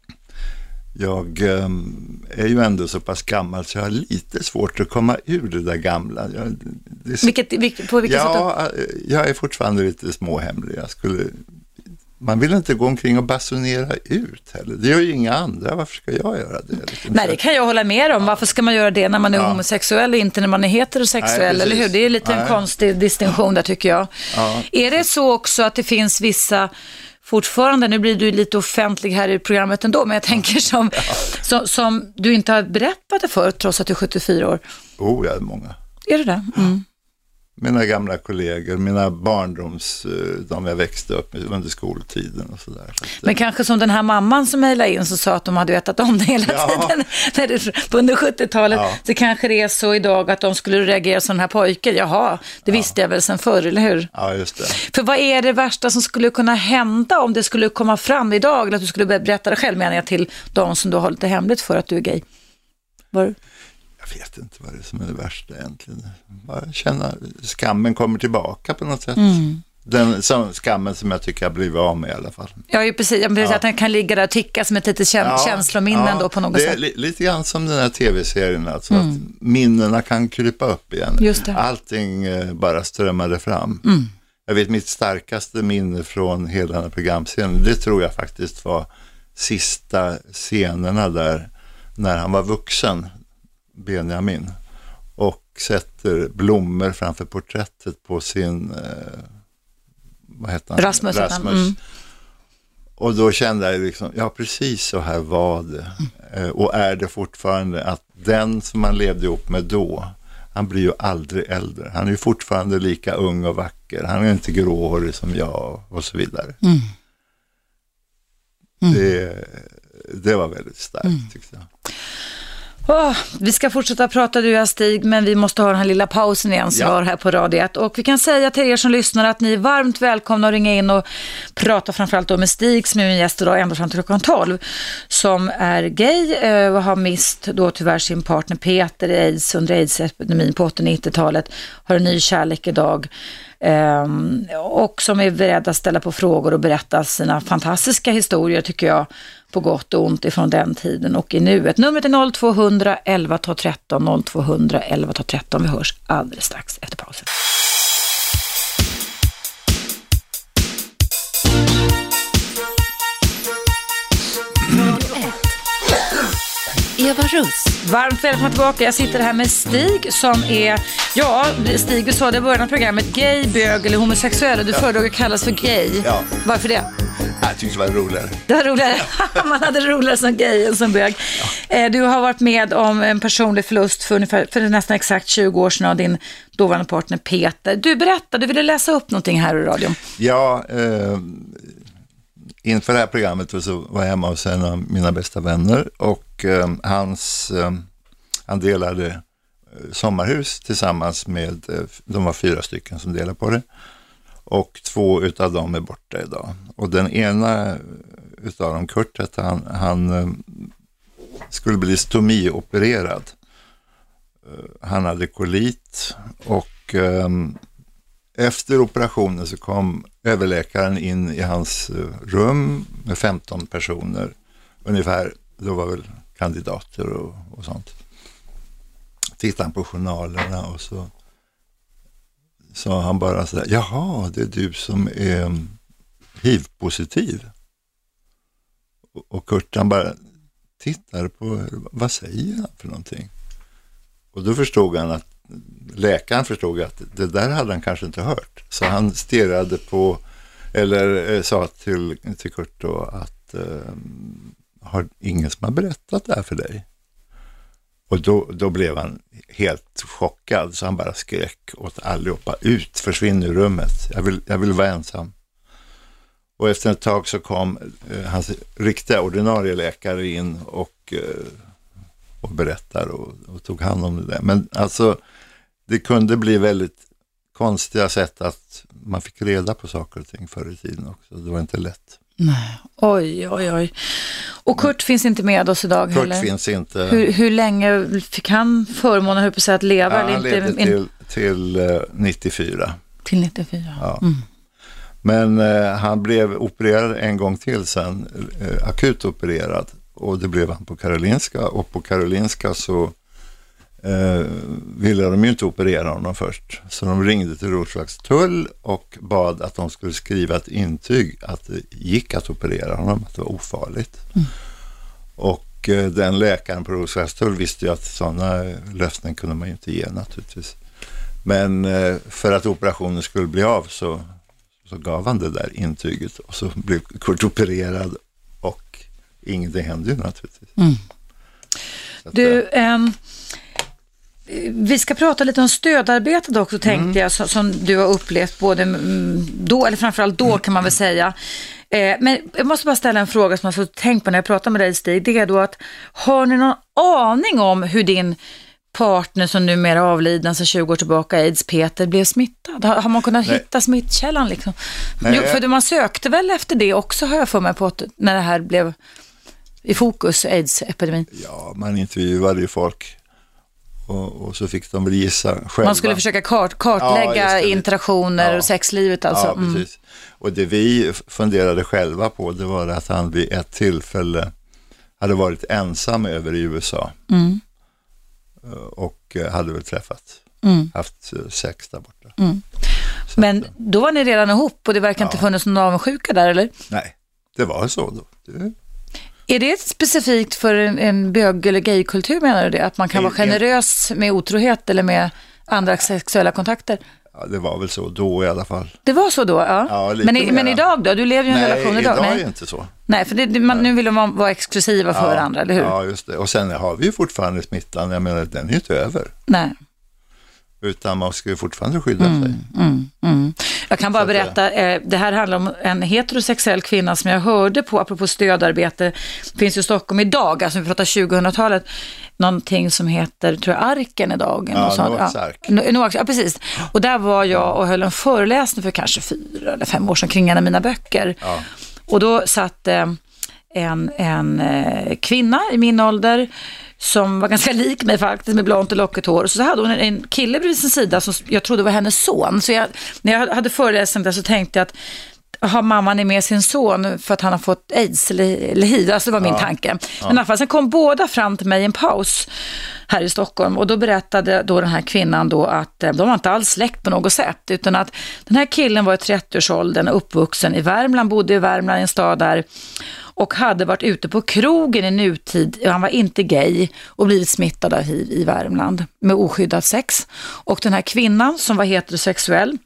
jag ehm, är ju ändå så pass gammal så jag har lite svårt att komma ur det där gamla. Jag, det Vilket, vilk- på vilket sätt då? ja, eh, jag är fortfarande lite småhemlig. Jag skulle, man vill inte gå omkring och basunera ut heller. Det gör ju inga andra. Varför ska jag göra det? Liksom Nej, det kan jag hålla med om. Varför ska man göra det när man är Ja. homosexuell och inte när man är heterosexuell, Nej, eller hur? Det är lite en Nej. konstig distinktion där tycker jag. Ja. Är det så också att det finns vissa fortfarande, nu blir du lite offentlig här i programmet ändå, men jag tänker som, som, som du inte har berättat det för trots att du är 74 år. Oh, jag är många. Är det det? Mm. Mina gamla kollegor, mina barndoms, eh, de jag växte upp med under skoltiden och sådär. Så Men kanske som den här mamman som mejlade in som sa att de hade vetat om det hela Ja. tiden det, under 70-talet. Ja. Så kanske det är så idag att de skulle reagera som den här pojken. Jaha, det visste jag väl sedan förr, eller hur? ja, just det. För vad är det värsta som skulle kunna hända om det skulle komma fram idag, eller att du skulle berätta det själv, menar jag, till de som du har lite hemligt för att du är gay? Var... Jag vet inte vad det är som är det värsta egentligen. Bara känna skammen kommer tillbaka på något sätt. Mm. Den som, skammen som jag tycker jag blivit av med i alla fall. Ja, ju precis. Jag precis Ja. Att den kan ligga där och ticka som ett litet käns- känslominnen då på något det sätt. Är li, lite grann som den här tv-serien, alltså att minnena kan krypa upp igen. Mm. Just det. Mm. Allting eh, bara strömmade fram. Jag vet mitt starkaste minne från hela den här programserien, det tror jag faktiskt var sista scenerna där när han var vuxen, Benjamin, och sätter blommor framför porträttet på sin, eh, vad heter han? Rasmus. Rasmus. Mm. Och då kände jag liksom, ja precis så här var det. Eh, och är det fortfarande att den som man levde ihop med då, han blir ju aldrig äldre. Han är ju fortfarande lika ung och vacker. Han är inte gråhårig som jag och så vidare. Det, det var väldigt starkt tyckte jag. Åh, vi ska fortsätta prata du och jag Stig, men vi måste ha den här lilla pausen igen som Ja. vi har här på Radio 1. Och vi kan säga till er som lyssnar att ni är varmt välkomna att ringa in och prata framförallt då med Stig som är min gäst idag ända fram till klockan 12. Som är gay eh, och har mist då tyvärr sin partner Peter i aids under aids-epidemin på 80-90-talet. Har en ny kärlek idag. Ehm, och som är beredda att ställa på frågor och berätta sina fantastiska historier tycker jag på gott och ont ifrån den tiden och i nuet. Numret är 0200 11 12 13 0200 11 12 13. Vi hörs alldeles strax efter pausen. Eva Russ. Varmt välkomna tillbaka. Jag sitter här med Stig som är, ja, Stig du sa det i början av programmet, gay, bög eller homosexuell. Du föredrar att kallas för gay. Ja. Varför det? Jag tyckte det var roligare. Det var roligare. Man hade roligare som gay än som bög. Eh, Du har varit med om en personlig förlust för, ungefär, för nästan exakt 20 år sedan av din dåvarande partner Peter. Du berättade, du ville läsa upp någonting här i radion. Ja, eh, inför det här programmet så var jag hemma hos en av mina bästa vänner och eh, hans, eh, han delade eh, sommarhus tillsammans med, eh, de var fyra stycken som delade på det. Och två utav dem är borta idag. Och den ena eh, utav dem, Kurt hette han, han eh, skulle bli stomiopererad. Eh, han hade kolit och ehm, efter operationen så kom överläkaren in i hans eh, rum med 15 personer ungefär. Då var väl kandidater och, och sånt. Tittade han på journalerna och så sa han bara så där, jaha, det är du som är mm, hiv-positiv. Och- Och Kurt han bara tittar på, vad säger han för någonting? Och då förstod han att läkaren förstod att det där hade han kanske inte hört. Så han stirrade på, eller eh, sa till, till Kurt då att eh, har ingen som har berättat det här för dig? Och då, då blev han helt chockad så han bara skrek åt allihopa, ut, försvinn ur rummet, jag vill, jag vill vara ensam. Och efter ett tag så kom eh, hans riktiga ordinarie läkare in och, eh, och berättade och, och tog hand om det där. Men alltså, det kunde bli väldigt konstiga sätt att man fick reda på saker och ting förr i tiden också. Det var inte lätt. Nej. Oj, oj, oj. Och Kurt finns inte med oss idag Kurt heller. finns inte. Hur, hur länge fick han förmånen, på att säga, att leva? ja, han inte, levde in- till, till eh, 94. till 94. Ja. Men eh, han blev opererad en gång till sen, eh, akut opererad. Och det blev han på Karolinska. Och på Karolinska så eh, ville de ju inte operera honom först. Så de ringde till Roslagstull och bad att de skulle skriva ett intyg att det gick att operera honom, att det var ofarligt. Och eh, den läkaren på Roslagstull visste ju att sådana löften kunde man ju inte ge naturligtvis. Men eh, för att operationen skulle bli av så, så gav han det där intyget och så blev Kurt opererad och ingenting hände ju naturligtvis. Att, Du, ehm, vi ska prata lite om stödarbetet också tänkte Mm. jag, som, du har upplevt både mm, då, eller framförallt då kan man väl säga. Eh, men jag måste bara ställa en fråga som jag har tänkt på när jag pratar med dig Stig. Det är då att, har ni någon aning om hur din partner som numera är avliden sedan 20 år tillbaka, aids, Peter, blev smittad? Har, har man kunnat Nej. hitta smittkällan liksom? Nej. Jo, för man sökte väl efter det också har jag för mig på att, när det här blev i fokus, aids-epidemin. Ja, man intervjuade ju folk Och, och så fick de väl gissa själva. Man skulle försöka kart, kartlägga Ja, interaktioner Ja. och sexlivet alltså. Ja, Mm. precis. Och det vi funderade själva på det var att han vid ett tillfälle hade varit ensam över i USA. Mm. Eh, Och eh, hade väl träffat, Mm. haft eh, sex där borta. Så Men att, då var ni redan ihop och det verkar inte funnits någon avundsjuka där eller? nej, det var så då. Det, Är det specifikt för en, en bög eller gaykultur menar du det? Att man kan vara En- generös med otrohet eller med andra sexuella kontakter? ja, det var väl så då i alla fall. Det var så då? Ja. Ja, men, i, men idag då? Du lever ju i en nej, relation idag. idag är Nej, det inte så. nej för det, man, nu vill man vara exklusiva för varandra, eller hur? Ja, just det. Och sen har vi ju fortfarande smittan. Jag menar, den är ju inte över. Nej. Utan man ska ju fortfarande skydda Mm. sig. Jag kan bara Så att, berätta, eh, det här handlar om en heterosexuell kvinna som jag hörde på, apropå stödarbete, finns ju i Stockholm idag, alltså vi pratar 2000-talet, någonting som heter, tror jag, Arken idag. Ja. Noaks ark. Noaks, ja, precis. Och där var jag och höll en föreläsning för kanske fyra eller fem år sedan kring en av mina böcker. Ja. Och då satt eh, en, en eh, kvinna i min ålder som var ganska lik mig faktiskt med blont och lockigt hår. Så hade hon en, kille bredvid sin sida som jag trodde var hennes son. Så jag, när jag hade föreläsningen där så tänkte jag att har mamman är med sin son för att han har fått aids eller, eller hiv, alltså det var min tanke. Men i alla fall, sen kom båda fram till mig i en paus här i Stockholm och då berättade då den här kvinnan då att eh, de var inte alls släkt på något sätt utan att den här killen var i 30-årsåldern, uppvuxen i Värmland, bodde i Värmland, i en stad där och hade varit ute på krogen i nutid, han var inte gay och blivit smittad av hiv i Värmland med oskyddat sex. Och den här kvinnan som var heterosexuell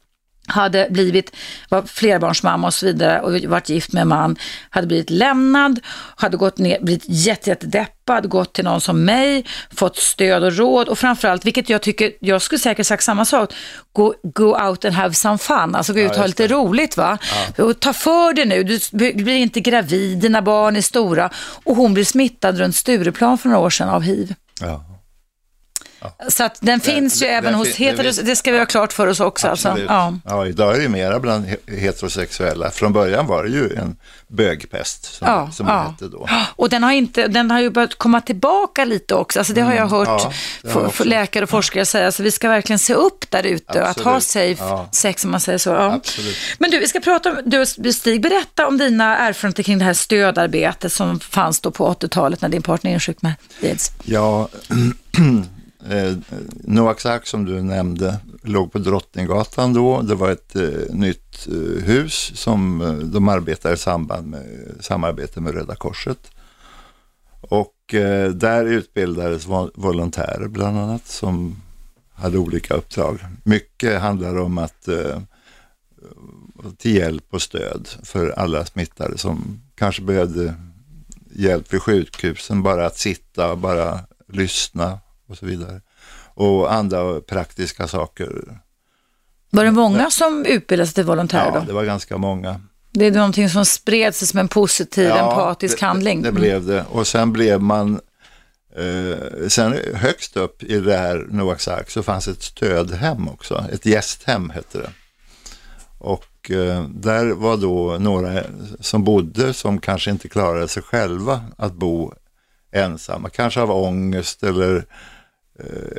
hade blivit, var flerbarnsmamma och så vidare och varit gift med en man, hade blivit lämnad, hade gått ner, blivit jätte, jättedeppad, gått till någon som mig, fått stöd och råd och framförallt, vilket jag tycker, jag skulle säkert sagt samma sak, go, go out and have some fun, alltså gå ut och ha just lite roligt va. Och ta för dig nu, du blir inte gravid, dina barn är stora och hon blir smittad runt Stureplan för några år sedan av hiv. Ja. Så att den finns ju det- även den hos fin- det det ska vi ha klart för oss också. Alltså. Ja. Ja, idag är det mera bland he- heterosexuella. Från början var det ju en bögpest som, Ja, som ja. det hette då. Och den har, inte, den har ju börjat komma tillbaka lite också. Alltså det har jag hört Mm. ja, det har läkare och forskare säga. Så vi ska verkligen se upp där ute och att ha safe Ja. sex om man säger så. Ja. Men du, vi ska prata om, du Stig, berätta om dina erfarenheter kring det här stödarbetet som fanns då på 80-talet när din partner insjuknade med aids. Ja, eh, Noaks ark som du nämnde låg på Drottninggatan då. Det var ett eh, nytt eh, hus som eh, de arbetade i samband med samarbete med Röda Korset. Och eh, där utbildades volontärer bland annat som hade olika uppdrag. Mycket handlar om att eh, till hjälp och stöd för alla smittade som kanske behövde hjälp vid sjukhusen, bara att sitta, bara lyssna och så vidare. Och andra praktiska saker. Var det många som utbildade sig till volontärer Ja, då? det var ganska många. Det är någonting som spred sig som en positiv, Ja, empatisk det, handling. Det, det blev det. Och sen blev man, eh, sen högst upp i det här Noaks ark så fanns ett stödhem också. Ett gästhem hette det. Och eh, där var då några som bodde som kanske inte klarade sig själva att bo ensamma. Kanske av ångest eller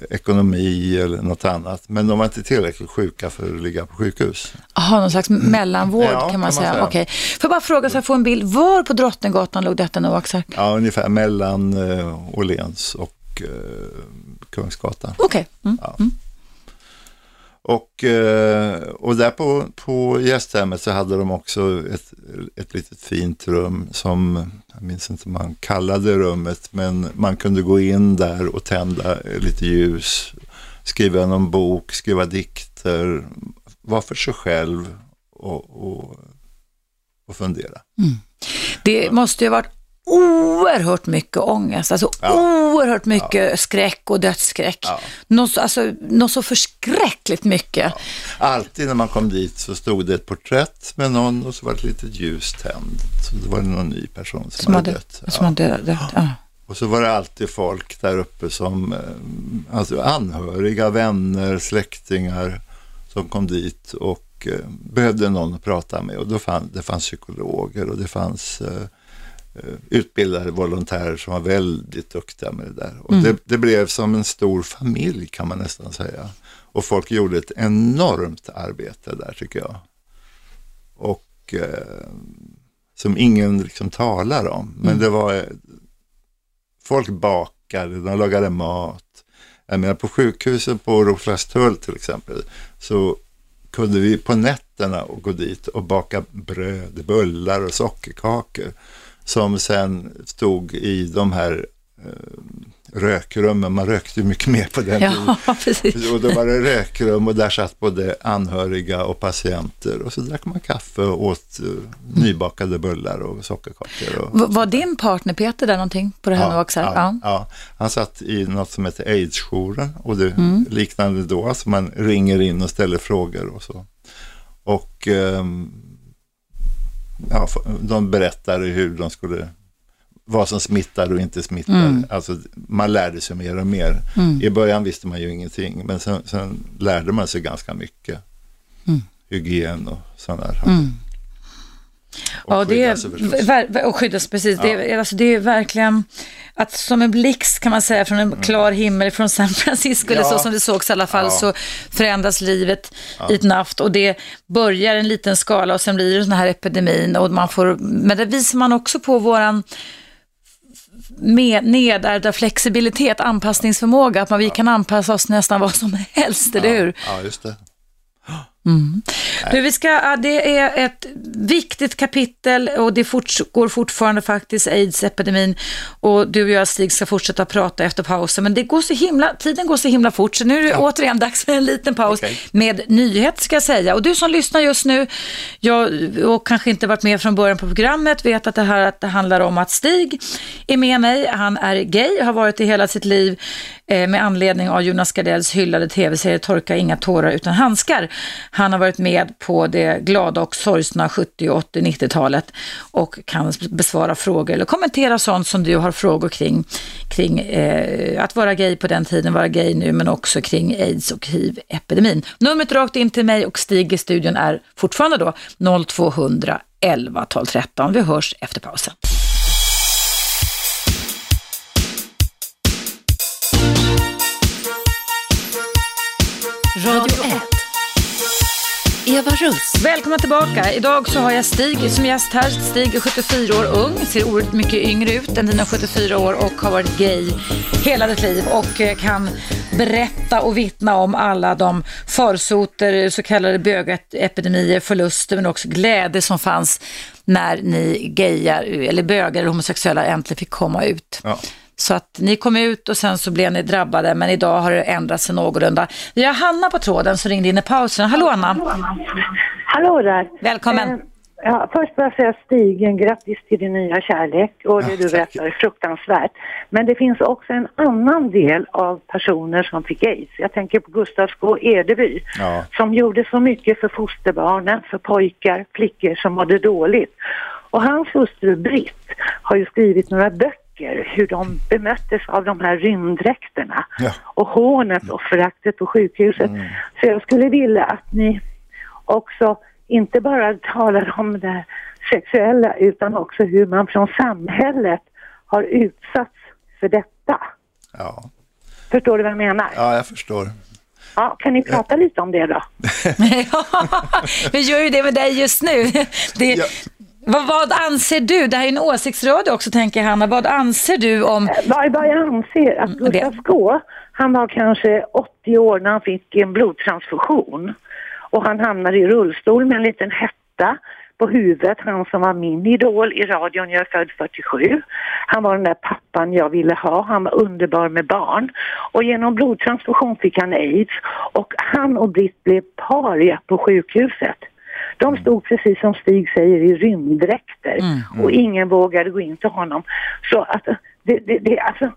ekonomi eller något annat. Men de var inte tillräckligt sjuka för att ligga på sjukhus. Jaha, någon slags mellanvård Ja, kan man kan man säga. säga. Okej. Får jag bara fråga så jag får en bild. Var på Drottninggatan låg detta Noaks ark? Ja, ungefär mellan eh, Åhléns och eh, Kungsgatan. Okej. Mm. Ja. Och, eh, och där på, på gästhemmet så hade de också ett, ett litet fint rum som, jag minns inte vad man kallade rummet, men man kunde gå in där och tända lite ljus, skriva någon bok, skriva dikter, vara för sig själv och, och, och fundera. Mm. Det måste ju ha varit oerhört mycket ångest, alltså Ja. oerhört mycket skräck och dödsskräck. Ja. Något, så- alltså, något så förskräckligt mycket. Alltid när man kom dit så stod det ett porträtt med någon och så var det ett litet ljus tänt. Så det var det någon ny person som, Som hade dött. som hade dött. Ja. Och så var det alltid folk där uppe som, eh, alltså anhöriga, vänner, släktingar som kom dit och eh, behövde någon att prata med. Och då fann, det fanns psykologer och det fanns eh, utbildade volontärer som var väldigt duktiga med det där. Och det, det blev som en stor familj kan man nästan säga. Och folk gjorde ett enormt arbete där tycker jag. Och eh, som ingen liksom talar om. Men det var, eh, folk bakade, de lagade mat. Jag menar på sjukhuset på Roslagstull till exempel så kunde vi på nätterna och gå dit och baka bröd, bullar och sockerkakor som sen stod i de här eh, rökrummen. Man rökte ju mycket mer på den tiden. Ja, precis. Och då var det rökrum och där satt både anhöriga och patienter och så drack man kaffe och åt uh, nybakade bullar och sockerkakor. Och, V- Var din partner Peter där någonting på det här med också? ja, Ja. ja. Han satt i något som heter aidsjouren och det liknande då, alltså man ringer in och ställer frågor och så. Och ehm, ja, de berättade hur de skulle, vad som smittar och inte smittar. Alltså man lärde sig mer och mer. I början visste man ju ingenting, men sen, sen lärde man sig ganska mycket. Hygien och sådana där saker. Och Ja, det är, och skyddas precis. Det, är, alltså, det är verkligen att som en blixt kan man säga från en klar himmel från San Francisco, eller Mm. Ja. så som det sågs i alla fall, Ja. så förändras livet i ett naft och det börjar en liten skala och sen blir det den här epidemin och man får, men det visar man också på våran med nedärvda flexibilitet, anpassningsförmåga, att man, vi kan anpassa oss nästan vad som helst, eller hur? Ja, just det. Du, vi ska, ja, det är ett viktigt kapitel och det fortgår fortfarande faktiskt aids-epidemin och du och jag Stig ska fortsätta prata efter pausen men det går så himla, tiden går så himla fort så nu är det återigen dags för en liten paus Okej. med nyhet ska jag säga. Och du som lyssnar just nu jag, och kanske inte varit med från början på programmet vet att det här att det handlar om att Stig är med mig. Han är gay, har varit i hela sitt liv eh, med anledning av Jonas Gardells hyllade tv-serie Torka inga tårar utan handskar. Han har varit med på det glada och sorgsna 70, 80, 90-talet och kan besvara frågor eller kommentera sånt som du har frågor kring, kring eh, att vara gay på den tiden, vara gay nu, men också kring aids och hiv-epidemin. Numret rakt in till mig och Stig i studion är fortfarande då 0200 11 12 13. Vi hörs efter pausen. Radio Eva Russ. Välkomna tillbaka. Idag så har jag Stig som gäst här. Stig är 74 år ung, ser oerhört mycket yngre ut än dina 74 år och har varit gay hela ditt liv och eh, kan berätta och vittna om alla de farsoter, så kallade bögepidemier, förluster men också glädje som fanns när ni gayar, eller bögar eller homosexuella äntligen fick komma ut. Ja. Så att ni kom ut och sen så blev ni drabbade, men idag har det ändrat sig någorlunda. Vi har Hanna på tråden som ringde in i pausen. Hallå Anna! Hallå där! Välkommen. Eh, ja, först vill jag säga Stig, en grattis till din nya kärlek och det du berättar är fruktansvärt. Men det finns också en annan del av personer som fick aids. Jag tänker på Gustav Skå Edeby Ja. som gjorde så mycket för fosterbarnen, för pojkar, flickor som mådde dåligt. Och hans hustru Britt har ju skrivit några böcker hur de bemöttes av de här rymddräkterna Ja. och hånet och föraktet på sjukhuset. Så jag skulle vilja att ni också inte bara talar om det sexuella utan också hur man från samhället har utsatts för detta. Ja. Förstår du vad jag menar? ja, jag förstår. Ja, kan ni prata lite om det då? Ja, vi gör ju det med dig just nu. Det, Ja. Vad, vad anser du? Det här är en åsiktsradio också tänker Hanna. Vad anser du om... Vad, vad jag anser att Mm, Gustav Skå, han var kanske 80 år när han fick en blodtransfusion. Och han hamnade i rullstol med en liten hetta på huvudet. Han som var min idol i radion, jag är född 47. Han var den där pappan jag ville ha. Han var underbar med barn. Och genom blodtransfusion fick han aids. Och han och Britt blev paria på sjukhuset. De stod precis som Stig säger i rymddräkter och ingen vågade gå in till honom. Så att det, det, det, alltså,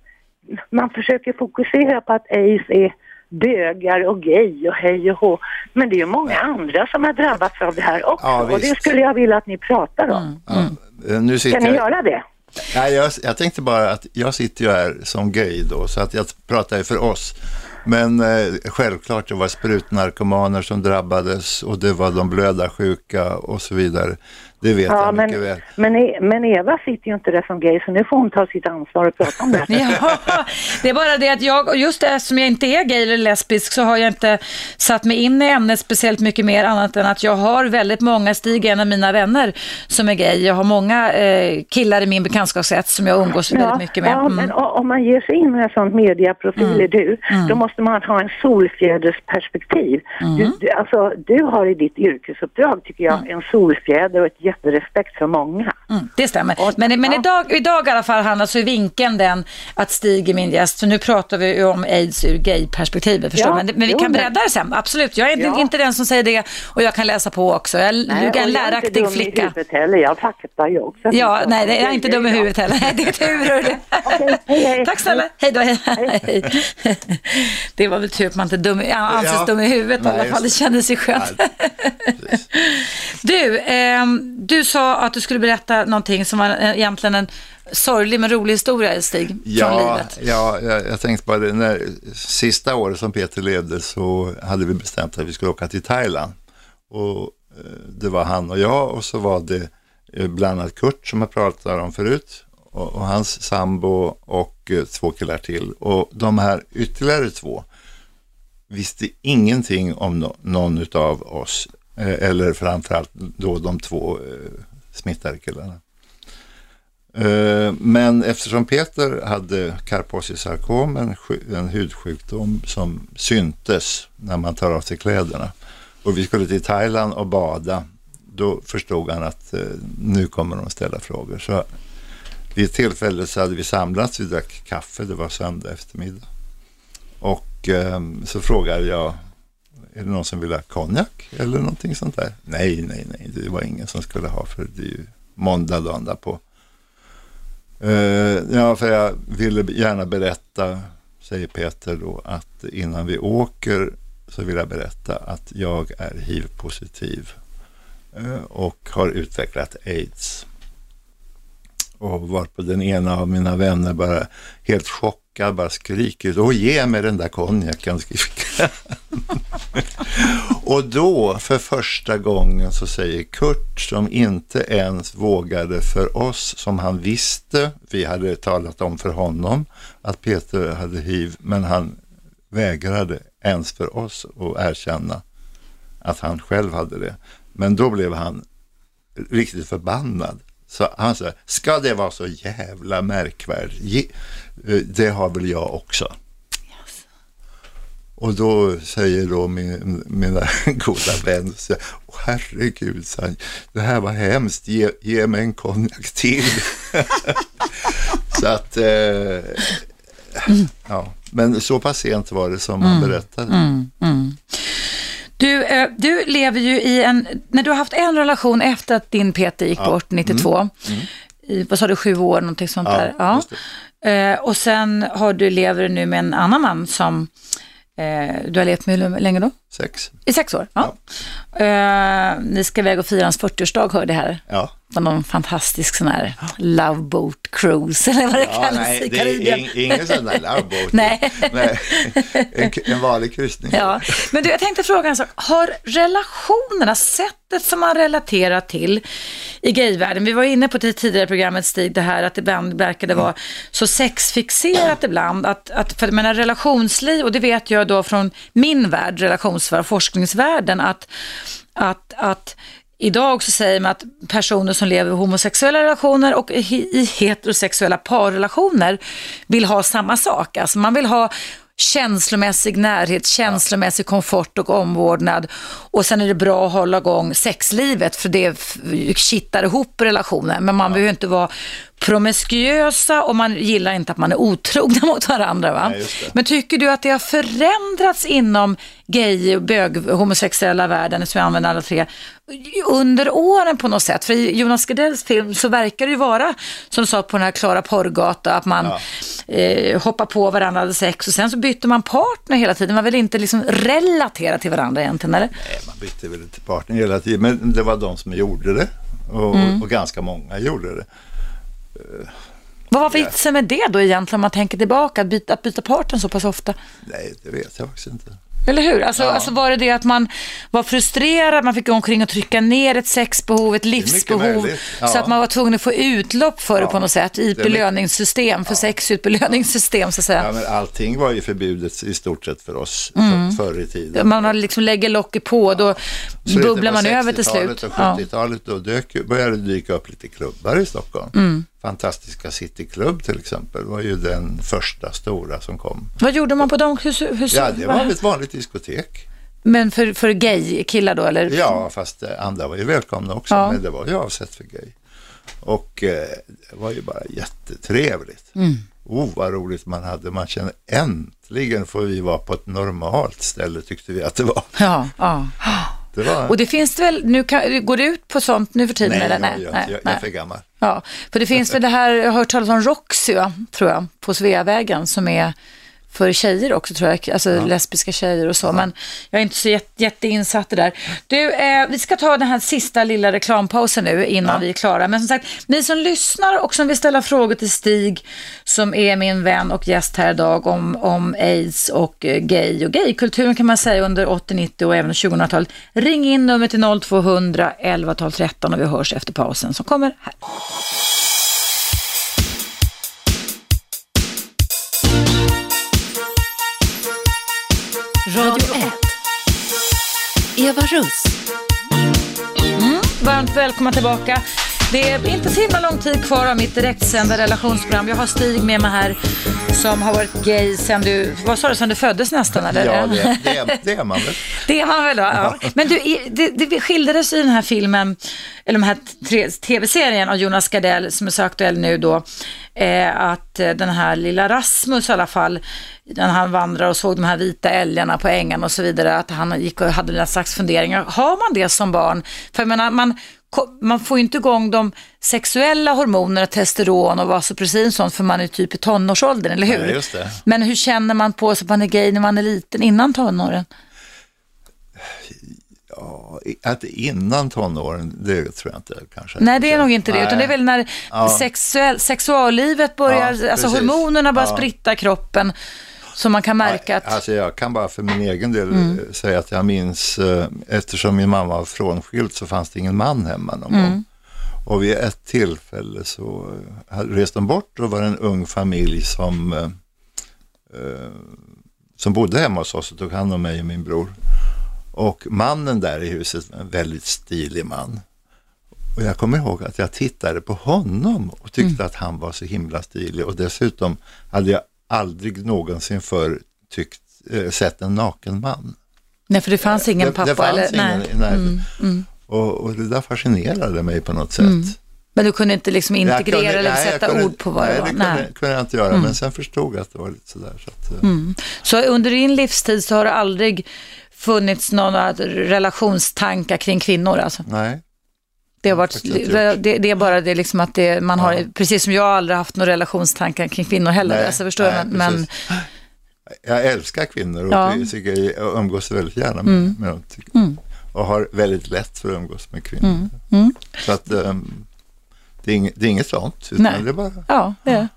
man försöker fokusera på att aids är bögar och gay och hej och hå. Men det är ju många andra som har drabbats av det här också. Ja, och det skulle jag vilja att ni pratar om. Ja. Eh, Nu sitter Kan ni jag... göra det? Nej, jag, jag tänkte bara att jag sitter ju här som gay då, så att jag pratar ju för oss. Men eh, självklart, det var sprutnarkomaner som drabbades och det var de blödarsjuka och så vidare. Det vet Ja, jag men, mycket väl. men, E- men Eva sitter ju inte där som gay så nu får hon ta sitt ansvar och prata om det. Ja, det är bara det att jag, och just det som jag inte är gay eller lesbisk så har jag inte satt mig in i ämnet speciellt mycket mer annat än att jag har väldigt många, Stig en av mina vänner som är gay. Jag har många eh, killar i min bekantskapskrets som jag umgås väldigt mycket med. Ja, Mm. men o- om man ger sig in med en sån mediaprofil är du, då måste man ha en solfjädersperspektiv. Mm. Du, du, alltså, du har i ditt yrkesuppdrag, tycker jag, en solfjäder och ett jätterespekt för många. Mm, det stämmer. Och- Men, men ja. idag, idag i alla fall Hanna så är vinkeln den att Stig är min gäst. Så nu pratar vi ju om aids ur gay-perspektivet. Förstår Ja, men, men vi jo, kan bredda det sen. Absolut. Jag är inte, Ja. inte den som säger det och jag kan läsa på också. Jag, jag är en och jag är inte läraktig dum i flicka. huvudet heller, jag fattar ju också. Ja, nej, det är inte dum i huvudet heller. Nej, Det är tur. Okej, hej, hej. Tack snälla. Hej då. Hej. Det var väl tur att man inte är dum, anses Ja. dum i huvudet i Nej, alla just fall. Det kändes ju skönt. Du, ehm, du sa att du skulle berätta någonting som var eh, egentligen en sorglig men rolig historia, Stig, från Ja, livet. ja jag, jag tänkte bara det, när sista året som Peter levde så hade vi bestämt att vi skulle åka till Thailand. Och eh, det var han och jag och så var det eh, bland annat Kurt som jag pratade om förut och, och hans sambo och två killar till. Och de här ytterligare två visste ingenting om no, någon av oss Eh, eller framförallt då de två eh, smittade killarna. Eh, men eftersom Peter hade Kaposi's-sarkom, en, en hudsjukdom som syntes när man tar av sig kläderna och vi skulle till Thailand och bada, då förstod han att nu kommer de ställa frågor. Så vid ett tillfälle så hade vi samlats, vi drack kaffe, det var söndag eftermiddag. Och ehm, så frågade jag, är det någon som vill ha konjak eller någonting sånt där? Nej, nej, nej, det var ingen som skulle ha för det är ju måndag dagen därpå. Uh, ja, för jag ville gärna berätta, säger Peter då, att innan vi åker så vill jag berätta att jag är hiv-positiv uh, och har utvecklat aids. Och var på den ena av mina vänner bara helt chockad, bara skriker då, ge mig den där konjaken. och då för första gången så säger Kurt som inte ens vågade för oss som han visste, vi hade talat om för honom att Peter hade hiv, men han vägrade ens för oss att erkänna att han själv hade det. Men då blev han riktigt förbannad. Så han sa, ska det vara så jävla märkvärdigt? Eh, Det har väl jag också. Och då säger då min, mina goda vänner, så, Åh, herregud, han, det här var hemskt, ge, ge mig en konjak till. så att, eh, ja, men så pass sent var det som han berättade. Du, eh, du lever ju i en, när du har haft en relation efter att din Peter gick bort 92, i, vad sa du, sju år, någonting sånt Ja, där. Ja. Eh, och sen har du, lever du nu med en annan man som eh, du har levt med hur länge då? Sex. I sex år? Ja. Eh, ni ska iväg och fira hans 40-årsdag hörde jag här. Ja. På någon fantastisk sån här love boat cruise eller vad det Ja, kallas nej, i det är Karibien. ing, ingen sån där loveboat. Nej. nej. En, en vanlig kryssning. Ja, men du, jag tänkte fråga en sak. Har relationerna, sättet som man relaterar till i gayvärlden, vi var inne på det tidigare programmet Stig, det här att det ibland verkade vara så sexfixerat ibland, att, att för jag menar relationsliv, och det vet jag då från min värld, relationsvärld, forskningsvärlden, att, att, att Idag så säger man att personer som lever i homosexuella relationer och i heterosexuella parrelationer vill ha samma sak. Alltså man vill ha känslomässig närhet, känslomässig komfort och omvårdnad. Och sen är det bra att hålla igång sexlivet för det kittar ihop relationen. Men man behöver inte vara promiskuösa och man gillar inte att man är otrogna mot varandra. Va? Nej. Men tycker du att det har förändrats inom gay, bög, homosexuella världen, som jag använder alla tre, under åren på något sätt? För i Jonas Gardells film så verkar det ju vara, som du sa på den här Klara Porrgata, att man eh, hoppar på varandra, hade sex och sen så byter man partner hela tiden. Man vill inte liksom relatera till varandra egentligen, eller? Nej, man bytte väl inte partner hela tiden, men det var de som gjorde det. Och, Mm. och ganska många gjorde det. Vad var vitsen med det då egentligen, om man tänker tillbaka, att byta, att byta partner så pass ofta? Nej, det vet jag faktiskt inte. Eller hur? Alltså, alltså var det det att man var frustrerad, man fick gå omkring och trycka ner ett sexbehov, ett livsbehov, ja. så att man var tvungen att få utlopp för det på något sätt i ett belöningssystem, för sex i ett belöningssystem så att säga. Ja, men allting var ju förbjudet i stort sett för oss Mm. för, förr i tiden. Man liksom lägger locket på, då Slutet bubblar på man över till 60-talet slut. och Ja. 70-talet då dök, började det dyka upp lite klubbar i Stockholm. Mm. Fantastiska Cityklubb till exempel var ju den första stora som kom. Vad gjorde man på de hus, hus, Ja, det var ett vanligt diskotek. Men för, för gay-killar då eller? Ja, fast eh, andra var ju välkomna också, Ja. men det var ju avsett för gay. Och eh, det var ju bara jättetrevligt. Mm. Oh, vad roligt man hade. Man kände äntligen får vi vara på ett normalt ställe tyckte vi att det var. Ja, ja. Det var Och det finns det väl, nu kan, går det ut på sånt nu för tiden? nej, eller? jag, jag, jag, jag är för gammal. Ja, för det finns väl det här, jag har hört talas om Roxy, tror jag, på Sveavägen som är för tjejer också tror jag, alltså lesbiska tjejer och så, men jag är inte så jätte, jätteinsatt i det där. Du, eh, vi ska ta den här sista lilla reklampausen nu innan vi är klara, men som sagt, ni som lyssnar och som vill ställa frågor till Stig, som är min vän och gäst här idag om, om aids och eh, gay och gaykulturen kan man säga under 80, 90 och även 2000-talet. Ring in nummer till 0200 11 12 13 och vi hörs efter pausen som kommer här. Radio 1. Eva Russ. Mm. Varmt välkomna tillbaka. Det är inte så himla lång tid kvar av mitt direktsända relationsprogram. Jag har Stig med mig här som har varit gay sen du, vad sa du, sen du föddes nästan eller? Ja, det, det, är, det är man väl. Det är man väl då? Ja. Men du, det, det skildrades i den här filmen, eller de här tv-serien av Jonas Gardell som är så aktuell nu då, eh, att eh, den här lilla Rasmus i alla fall, när han vandrar och såg de här vita älgarna på ängen och så vidare, att han gick och hade några slags funderingar. Har man det som barn? För jag menar, man, man får ju inte igång de sexuella hormonerna, testosteron och vasopressin och sånt för man är typ i tonårsåldern, eller hur? Ja, just det. Men hur känner man på sig att man är gay när man är liten, innan tonåren? Ja, att innan tonåren, det tror jag inte kanske. Nej, det är nog inte det, Nej. utan det är väl när Ja. sexuell, sexuallivet börjar, Ja, alltså hormonerna börjar Ja. spritta kroppen, så man kan märka att, Alltså jag kan bara för min egen del Mm. eh, säga att jag minns, eh, eftersom min mamma var frånskild så fanns det ingen man hemma någon Mm. gång. Och vid ett tillfälle så eh, reste de bort och var en ung familj som, eh, som bodde hemma hos oss och tog hand om mig och min bror. Och mannen där i huset en väldigt stilig man. Och jag kommer ihåg att jag tittade på honom och tyckte Mm. att han var så himla stilig. Och dessutom hade jag aldrig någonsin förr tyckt, eh, sett en naken man. nej för det fanns ingen det, pappa det fanns eller, ingen nej. i närheten. Och, och det där fascinerade mig på något sätt. Men du kunde inte liksom integrera kunde- eller nej, sätta kunde- ord på vad nej, det var? det kunde, Nej. Mm. kunde jag inte göra, men sen förstod jag att det var lite sådär. Så att, eh, Så under din livstid så har det aldrig funnits några relationstankar kring kvinnor alltså? Nej, Det, har varit, inte det, det är bara det liksom att det, man har, precis som jag aldrig haft några relationstankar kring kvinnor heller, Nej, alltså förstår nej, Men, men jag älskar kvinnor och Ja. Mm. tycker jag umgås väldigt gärna med, med dem. tycker- Och har väldigt lätt för att umgås med kvinnor. Mm. Så att ehm, det, är inget, det är inget sånt, utan Nej. det är bara Ja, det är.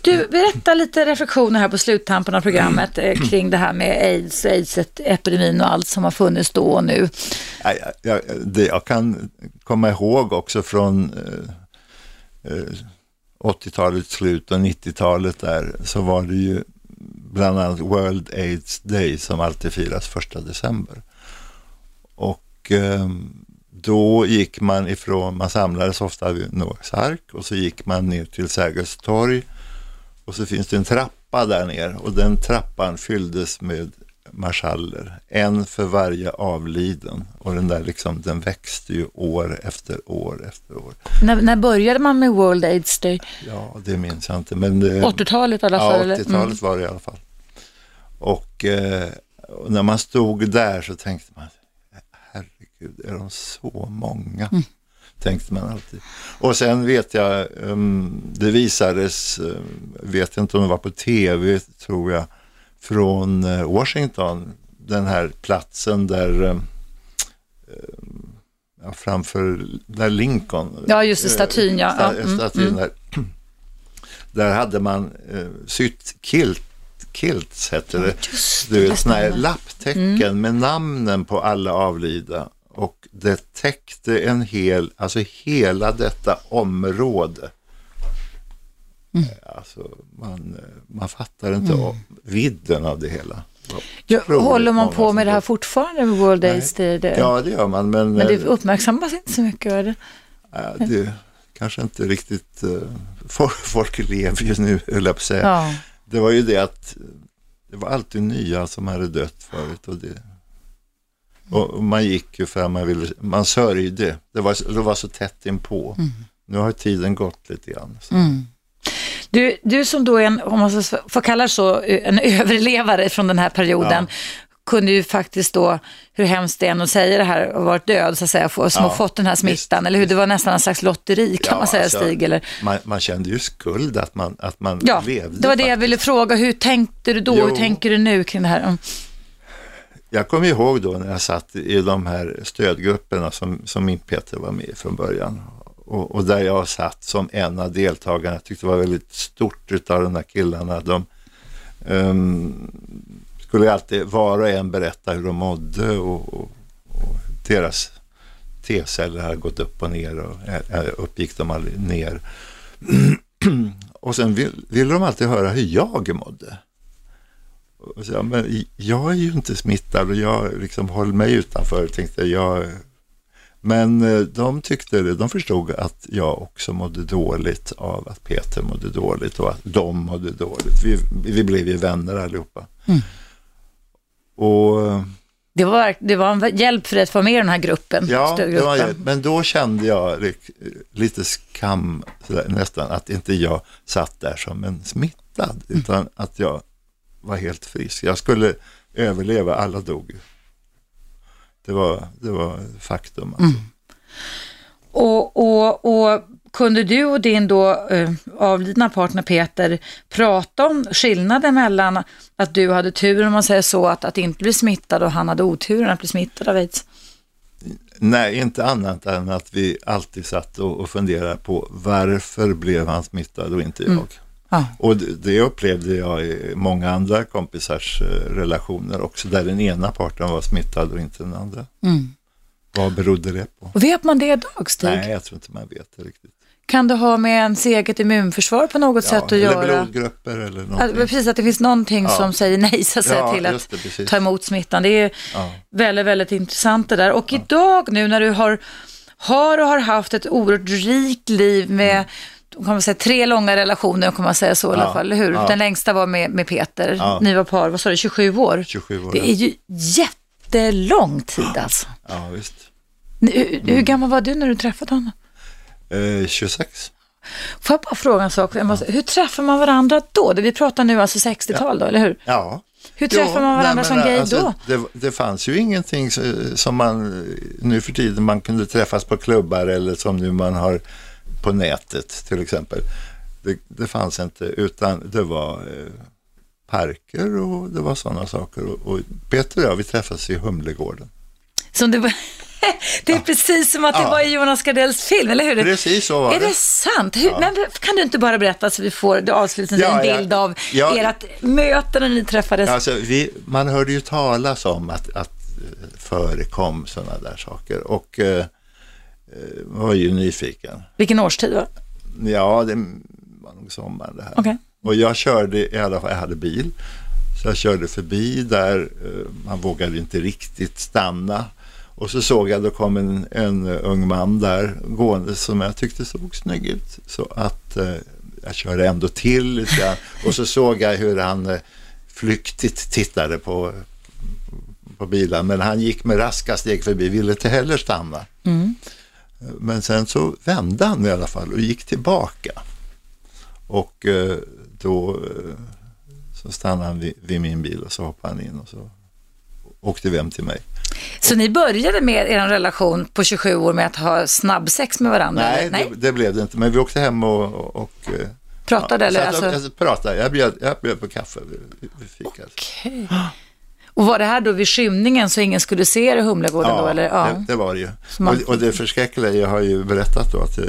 Du, berätta lite reflektioner här på sluttampen av programmet eh, kring det här med aids, aids-epidemin och allt som har funnits då och nu. Ja, ja, ja, det jag kan komma ihåg också från eh, eh, 80-talets slut och 90-talet där så var det ju bland annat World AIDS Day som alltid firas första december. Och eh, då gick man ifrån, man samlades ofta vid Noaks ark och så gick man ner till Sergels torg och så finns det en trappa där ner och den trappan fylldes med marschaller, en för varje avliden och den där liksom, den växte ju år efter år efter år. När, när började man med World AIDS Day? Ja, det minns jag inte, men det, 80-talet i alla fall? Ja, eller? 80-talet Mm. var det i alla fall. Och, eh, och när man stod där så tänkte man, herregud, är de så många? Mm. Tänkte man alltid. Och sen vet jag, um, det visades, uh, vet inte om det var på tv, tror jag, från eh, Washington, den här platsen där um, um, ja, framför där Lincoln. Ja, just det, eh, statyn, ja. Ja, mm, statyn mm. där. Där hade man eh, sytt kilt, kilts hette det. det, du vet, såna här lapptäcken med namnen på alla avlidna. Och det täckte en hel, alltså hela detta område. Alltså, man, man fattar inte av vidden av det hela. Ja, håller man på med det här fortfarande med World AIDS Day? Ja, det gör man, men, men det eh, uppmärksammas inte så mycket. Eller? Ja, det kanske inte riktigt, uh, folk, folk lever ju nu, höll jag på att säga. Ja. Det var ju det att det var alltid nya som hade dött förut. Och, det, och, man gick ju för att man ville, man sörjde. Det var, det var så tätt inpå. Nu har tiden gått lite grann. Mm. Du, du som då är en, om man får kalla det så, en överlevare från den här perioden, kunde ju faktiskt då, hur hemskt det än att säga det här, och varit död så att säga, som Ja, har fått den här visst, smittan, eller hur? Det var nästan en slags lotteri kan Ja, man säga alltså, Stig, eller? Man, man kände ju skuld att man, att man Ja, levde. det var det jag faktiskt. ville fråga. Hur tänkte du då? Jo. Hur tänker du nu kring det här? Jag kommer ihåg då när jag satt i de här stödgrupperna som, som min Peter var med i från början. Och, och där jag satt som en av deltagarna. Jag tyckte det var väldigt stort utav de här killarna. De um, skulle alltid var och en berätta hur de mådde och, och, och deras T-celler hade gått upp och ner och äh, uppgick de aldrig ner. och sen vill, ville de alltid höra hur jag mådde. Och så, ja, men jag är ju inte smittad och jag liksom håller mig utanför. Tänkte jag. Men eh, de tyckte det, de förstod att jag också mådde dåligt av att Peter mådde dåligt och att de mådde dåligt. Vi, vi blev ju vänner allihopa. Och eh, Det var, det var en hjälp för dig att få med i den här gruppen, ja, det var, men då kände jag lite skam sådär, nästan att inte jag satt där som en smittad utan att jag var helt frisk. Jag skulle överleva, alla dog. Det var, det var faktum. Alltså. Och, och, och kunde du och din då eh, avlidna partner Peter prata om skillnaden mellan att du hade turen, om man säger så, att, att inte bli smittad och han hade oturen att bli smittad av aids? Nej, inte annat än att vi alltid satt och, och funderade på varför blev han smittad och inte jag. Ja. Och det, upplevde jag i många andra kompisars eh, relationer också, där den ena parten var smittad och inte den andra. Mm. Vad berodde det på? Och vet man det idag, Stig? Nej, jag tror inte man vet det riktigt. Kan det ha med ens eget immunförsvar på något sätt att eller göra? blodgrupper eller någonting. precis, att det finns någonting Ja. som säger nej så att säga, Ja, till att det, ta emot smittan. Det är Ja. väldigt, väldigt intressant det där. Och idag nu när du har, har och har haft ett oerhört rikt liv med kan man säga, tre långa relationer, kan man säga så i alla Mm. Fall, eller hur? ja. Den längsta var med, med Peter. Ja. Ni var par, vad sa du, 27 år? 27 år. Det är ju jättelång tid alltså. Ja, visst. Hur, hur gammal var du när du träffade honom? Eh, 26. Får jag bara fråga en sak? Måste, hur träffar man varandra då? Vi pratar nu alltså 60-tal då, eller hur? Ja. Hur träffar Jo, man varandra nej, som gay alltså, då? Det, det fanns ju ingenting som man eh, nu för tiden man kunde träffas på klubbar eller som nu man har på nätet till exempel. Det, det fanns inte utan det var eh, parker och det var sådana saker. Och, Peter och jag vi träffades i Humlegården. Som det, var, det är precis som att det Ja. var i Jonas Gardells film, eller hur? Precis så var är det. det sant? Hur, men kan du inte bara berätta så vi får Ja, en ja. bild av Ja. ert möte när ni träffades? Alltså, vi, man hörde ju talas om att, att eh, förekom sådana där saker och eh, var ju nyfiken. Vilken årstid var det? Ja, det var nog sommaren det här. Okej. Och jag körde i alla fall, jag hade bil. Så jag körde förbi där, eh, man vågade inte riktigt stanna. Och så såg jag, då kom en, en ung man där gående som jag tyckte såg snygg ut. Så att eh, jag körde ändå till lite. Och så såg jag hur han eh, flyktigt tittade på, på bilen. Men han gick med raska steg förbi, ville inte heller stanna. Men sen så vände han i alla fall och gick tillbaka. Och eh, då eh, så stannade han vid, vid min bil och så hoppade han in och så åkte vi hem till mig. Så ni började med er relation på 27 år med att ha snabbsex med varandra? Nej, eller? Det, det blev det inte. Men vi åkte hem och, och, eh, Pratade eller? satt Alltså... och, alltså, pratade. Jag bjöd, jag bjöd på kaffe vid, vid fikat. Okej. Och var det här då vid skymningen så ingen skulle se er i Humlegården då? Eller? Ja. det, det var det ju. man- Och, och det förskräckliga, jag har ju berättat då att eh,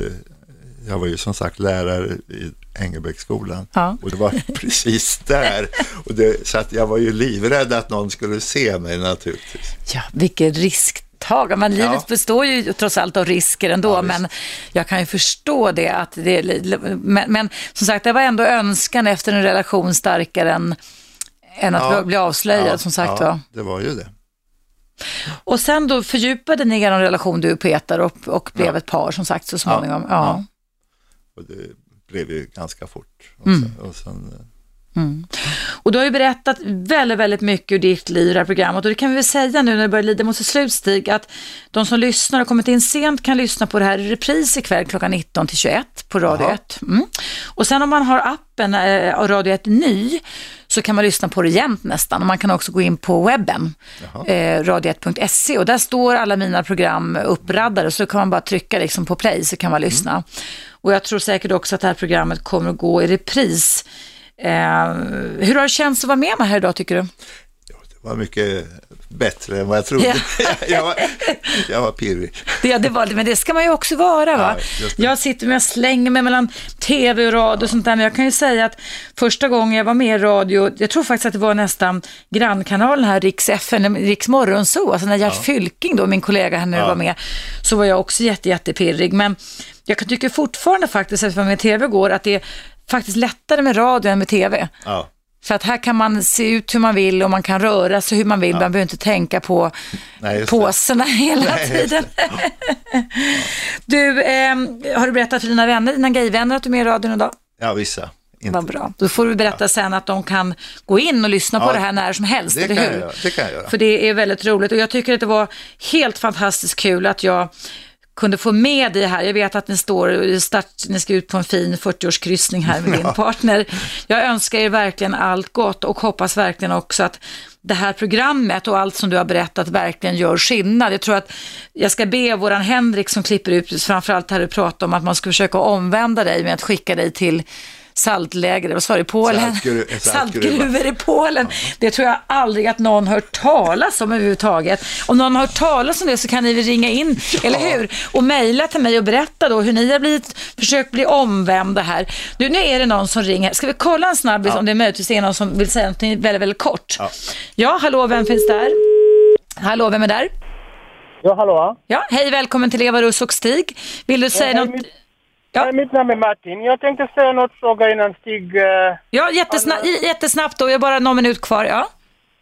jag var ju som sagt lärare i Engelbrektsskolan Ja. och det var precis där. Och det, så att jag var ju livrädd att någon skulle se mig naturligtvis. Ja, vilken risktagare. Men livet Ja. består ju trots allt av risker ändå. Ja, men jag kan ju förstå det. Att det men, men som sagt, det var ändå önskan efter en relation starkare än, än att Ja. bli avslöjad. Ja, som sagt ja, var. det var ju det. Och sen då fördjupade ni er relation du och Peter och, och blev Ja. ett par som sagt så småningom. Ja. Ja. Och det blev ju ganska fort. Och Mm. sen, och sen, eh, Och du har ju berättat väldigt, väldigt mycket ur ditt liv i det här programmet. Och det kan vi väl säga nu när det börjar lida mot sitt slut, Stig, att de som lyssnar och kommit in sent kan lyssna på det här i repris ikväll klockan 19 till 21 på Radio Jaha. 1. Mm. Och sen om man har appen eh, Radio 1 Ny så kan man lyssna på det jämt nästan. Och man kan också gå in på webben, eh, radio1.se och där står alla mina program uppraddade så kan man bara trycka liksom på play så kan man lyssna. Och jag tror säkert också att det här programmet kommer att gå i repris Eh, hur har det känts att vara med mig här idag tycker du? ja, det var mycket bättre än vad jag trodde. jag, var, jag var pirrig. Det, det var, men det ska man ju också vara va? Ja, jag sitter med, jag slänger mig mellan tv och radio och sånt där, men jag kan ju säga att första gången jag var med i radio, jag tror faktiskt att det var nästan grannkanalen här, Riks FN, Riks Morgonzoo, alltså när Gert Fylking då, min kollega här nu Ja. var med, så var jag också jätte, jättepirrig. Men jag kan tycka fortfarande faktiskt, efter att jag var med i tv igår, att det faktiskt lättare med radio än med tv. Ja. För att här kan man se ut hur man vill och man kan röra sig hur man vill. Man behöver inte tänka på Nej, påsarna hela Nej, tiden. du, ehm, har du berättat för dina vänner, dina gayvänner att du är med i radion idag? ja, vissa. Inte. Vad bra. Då får du berätta sen att de kan gå in och lyssna på Ja, det här när som helst, Det eller kan, hur? jag det kan jag göra. För det är väldigt roligt och jag tycker att det var helt fantastiskt kul att jag kunde få med dig här. Jag vet att ni står start, ni ska ut på en fin 40-årskryssning här med din partner. Jag önskar er verkligen allt gott och hoppas verkligen också att det här programmet och allt som du har berättat verkligen gör skillnad. Jag tror att jag ska be våran Henrik som klipper ut, framförallt här du pratar om att man ska försöka omvända dig med att skicka dig till saltläger, vad sa du, Polen? Saltgru-. Saltgruvor i Polen. Det tror jag aldrig att någon hört talas om överhuvudtaget. Om någon har hört talas om det så kan ni väl ringa in, eller hur? Och mejla till mig och berätta då hur ni har blivit, försökt bli omvända här. Nu, nu är det någon som ringer. Ska vi kolla en snabbis om det möjligtvis är någon som vill säga något väldigt, väldigt kort? Ja. ja, hallå, vem finns där? Hallå, vem är där? Ja, hallå? Ja, hej, välkommen till Eva Russ och Stig. Vill du säga hej, något? mitt- Ja. Mitt namn är Martin. Jag tänkte säga något fråga innan Stig... eh, Ja, jättesnabbt, jättesnabbt då, jag har bara någon minut kvar. Ja.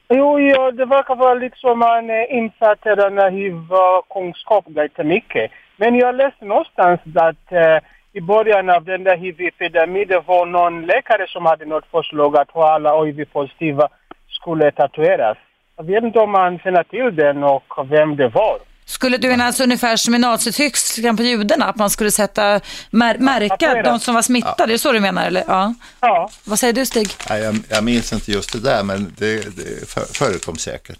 Jo, ja, det verkar vara liksom man är insatt i den här hiv-kunskap ganska mycket. Men jag läste någonstans att eh, i början av den där hiv-epidemin var någon läkare som hade något förslag att alla hiv-positiva skulle tatueras. Jag vet inte om man känner till den och vem det var. Skulle du mena alltså ungefär som i Nazityskland på judarna, att man skulle sätta, mär, märka de som var smittade? Det är så du menar eller? Ja. Ja, Vad säger du Stig? Nej, jag, jag minns inte just det där, men det, det för, förekom säkert.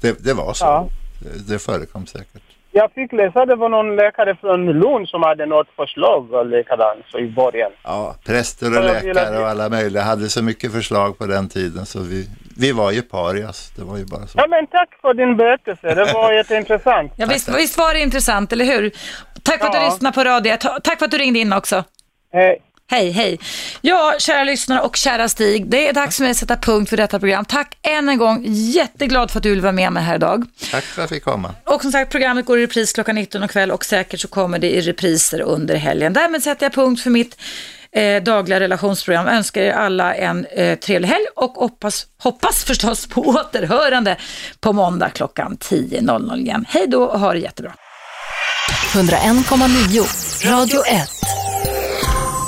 Det, det var så. Ja. Det, det förekom säkert. Jag fick läsa det var någon läkare från Lund som hade något förslag likadant så i början. Ja, präster och läkare och alla möjliga hade så mycket förslag på den tiden så vi, vi var ju parias. Det var ju bara så. Ja, men tack för din berättelse. Det var jätteintressant. Ja, visst, visst var det intressant, eller hur? Tack för att du Ja. lyssnade på radio. Ta- Tack för att du ringde in också. Hej. Hej, hej. Ja, kära lyssnare och kära Stig, det är dags för mig att sätta punkt för detta program. Tack än en gång. Jätteglad för att du vill vara med mig här idag. Tack för att jag fick komma. Och som sagt, programmet går i repris klockan 19 och kväll och säkert så kommer det i repriser under helgen. Därmed sätter jag punkt för mitt eh, dagliga relationsprogram. Önskar er alla en eh, trevlig helg och hoppas, hoppas förstås på återhörande på måndag klockan 10.00 igen. Hej då och ha det jättebra. 101,9 Radio 1.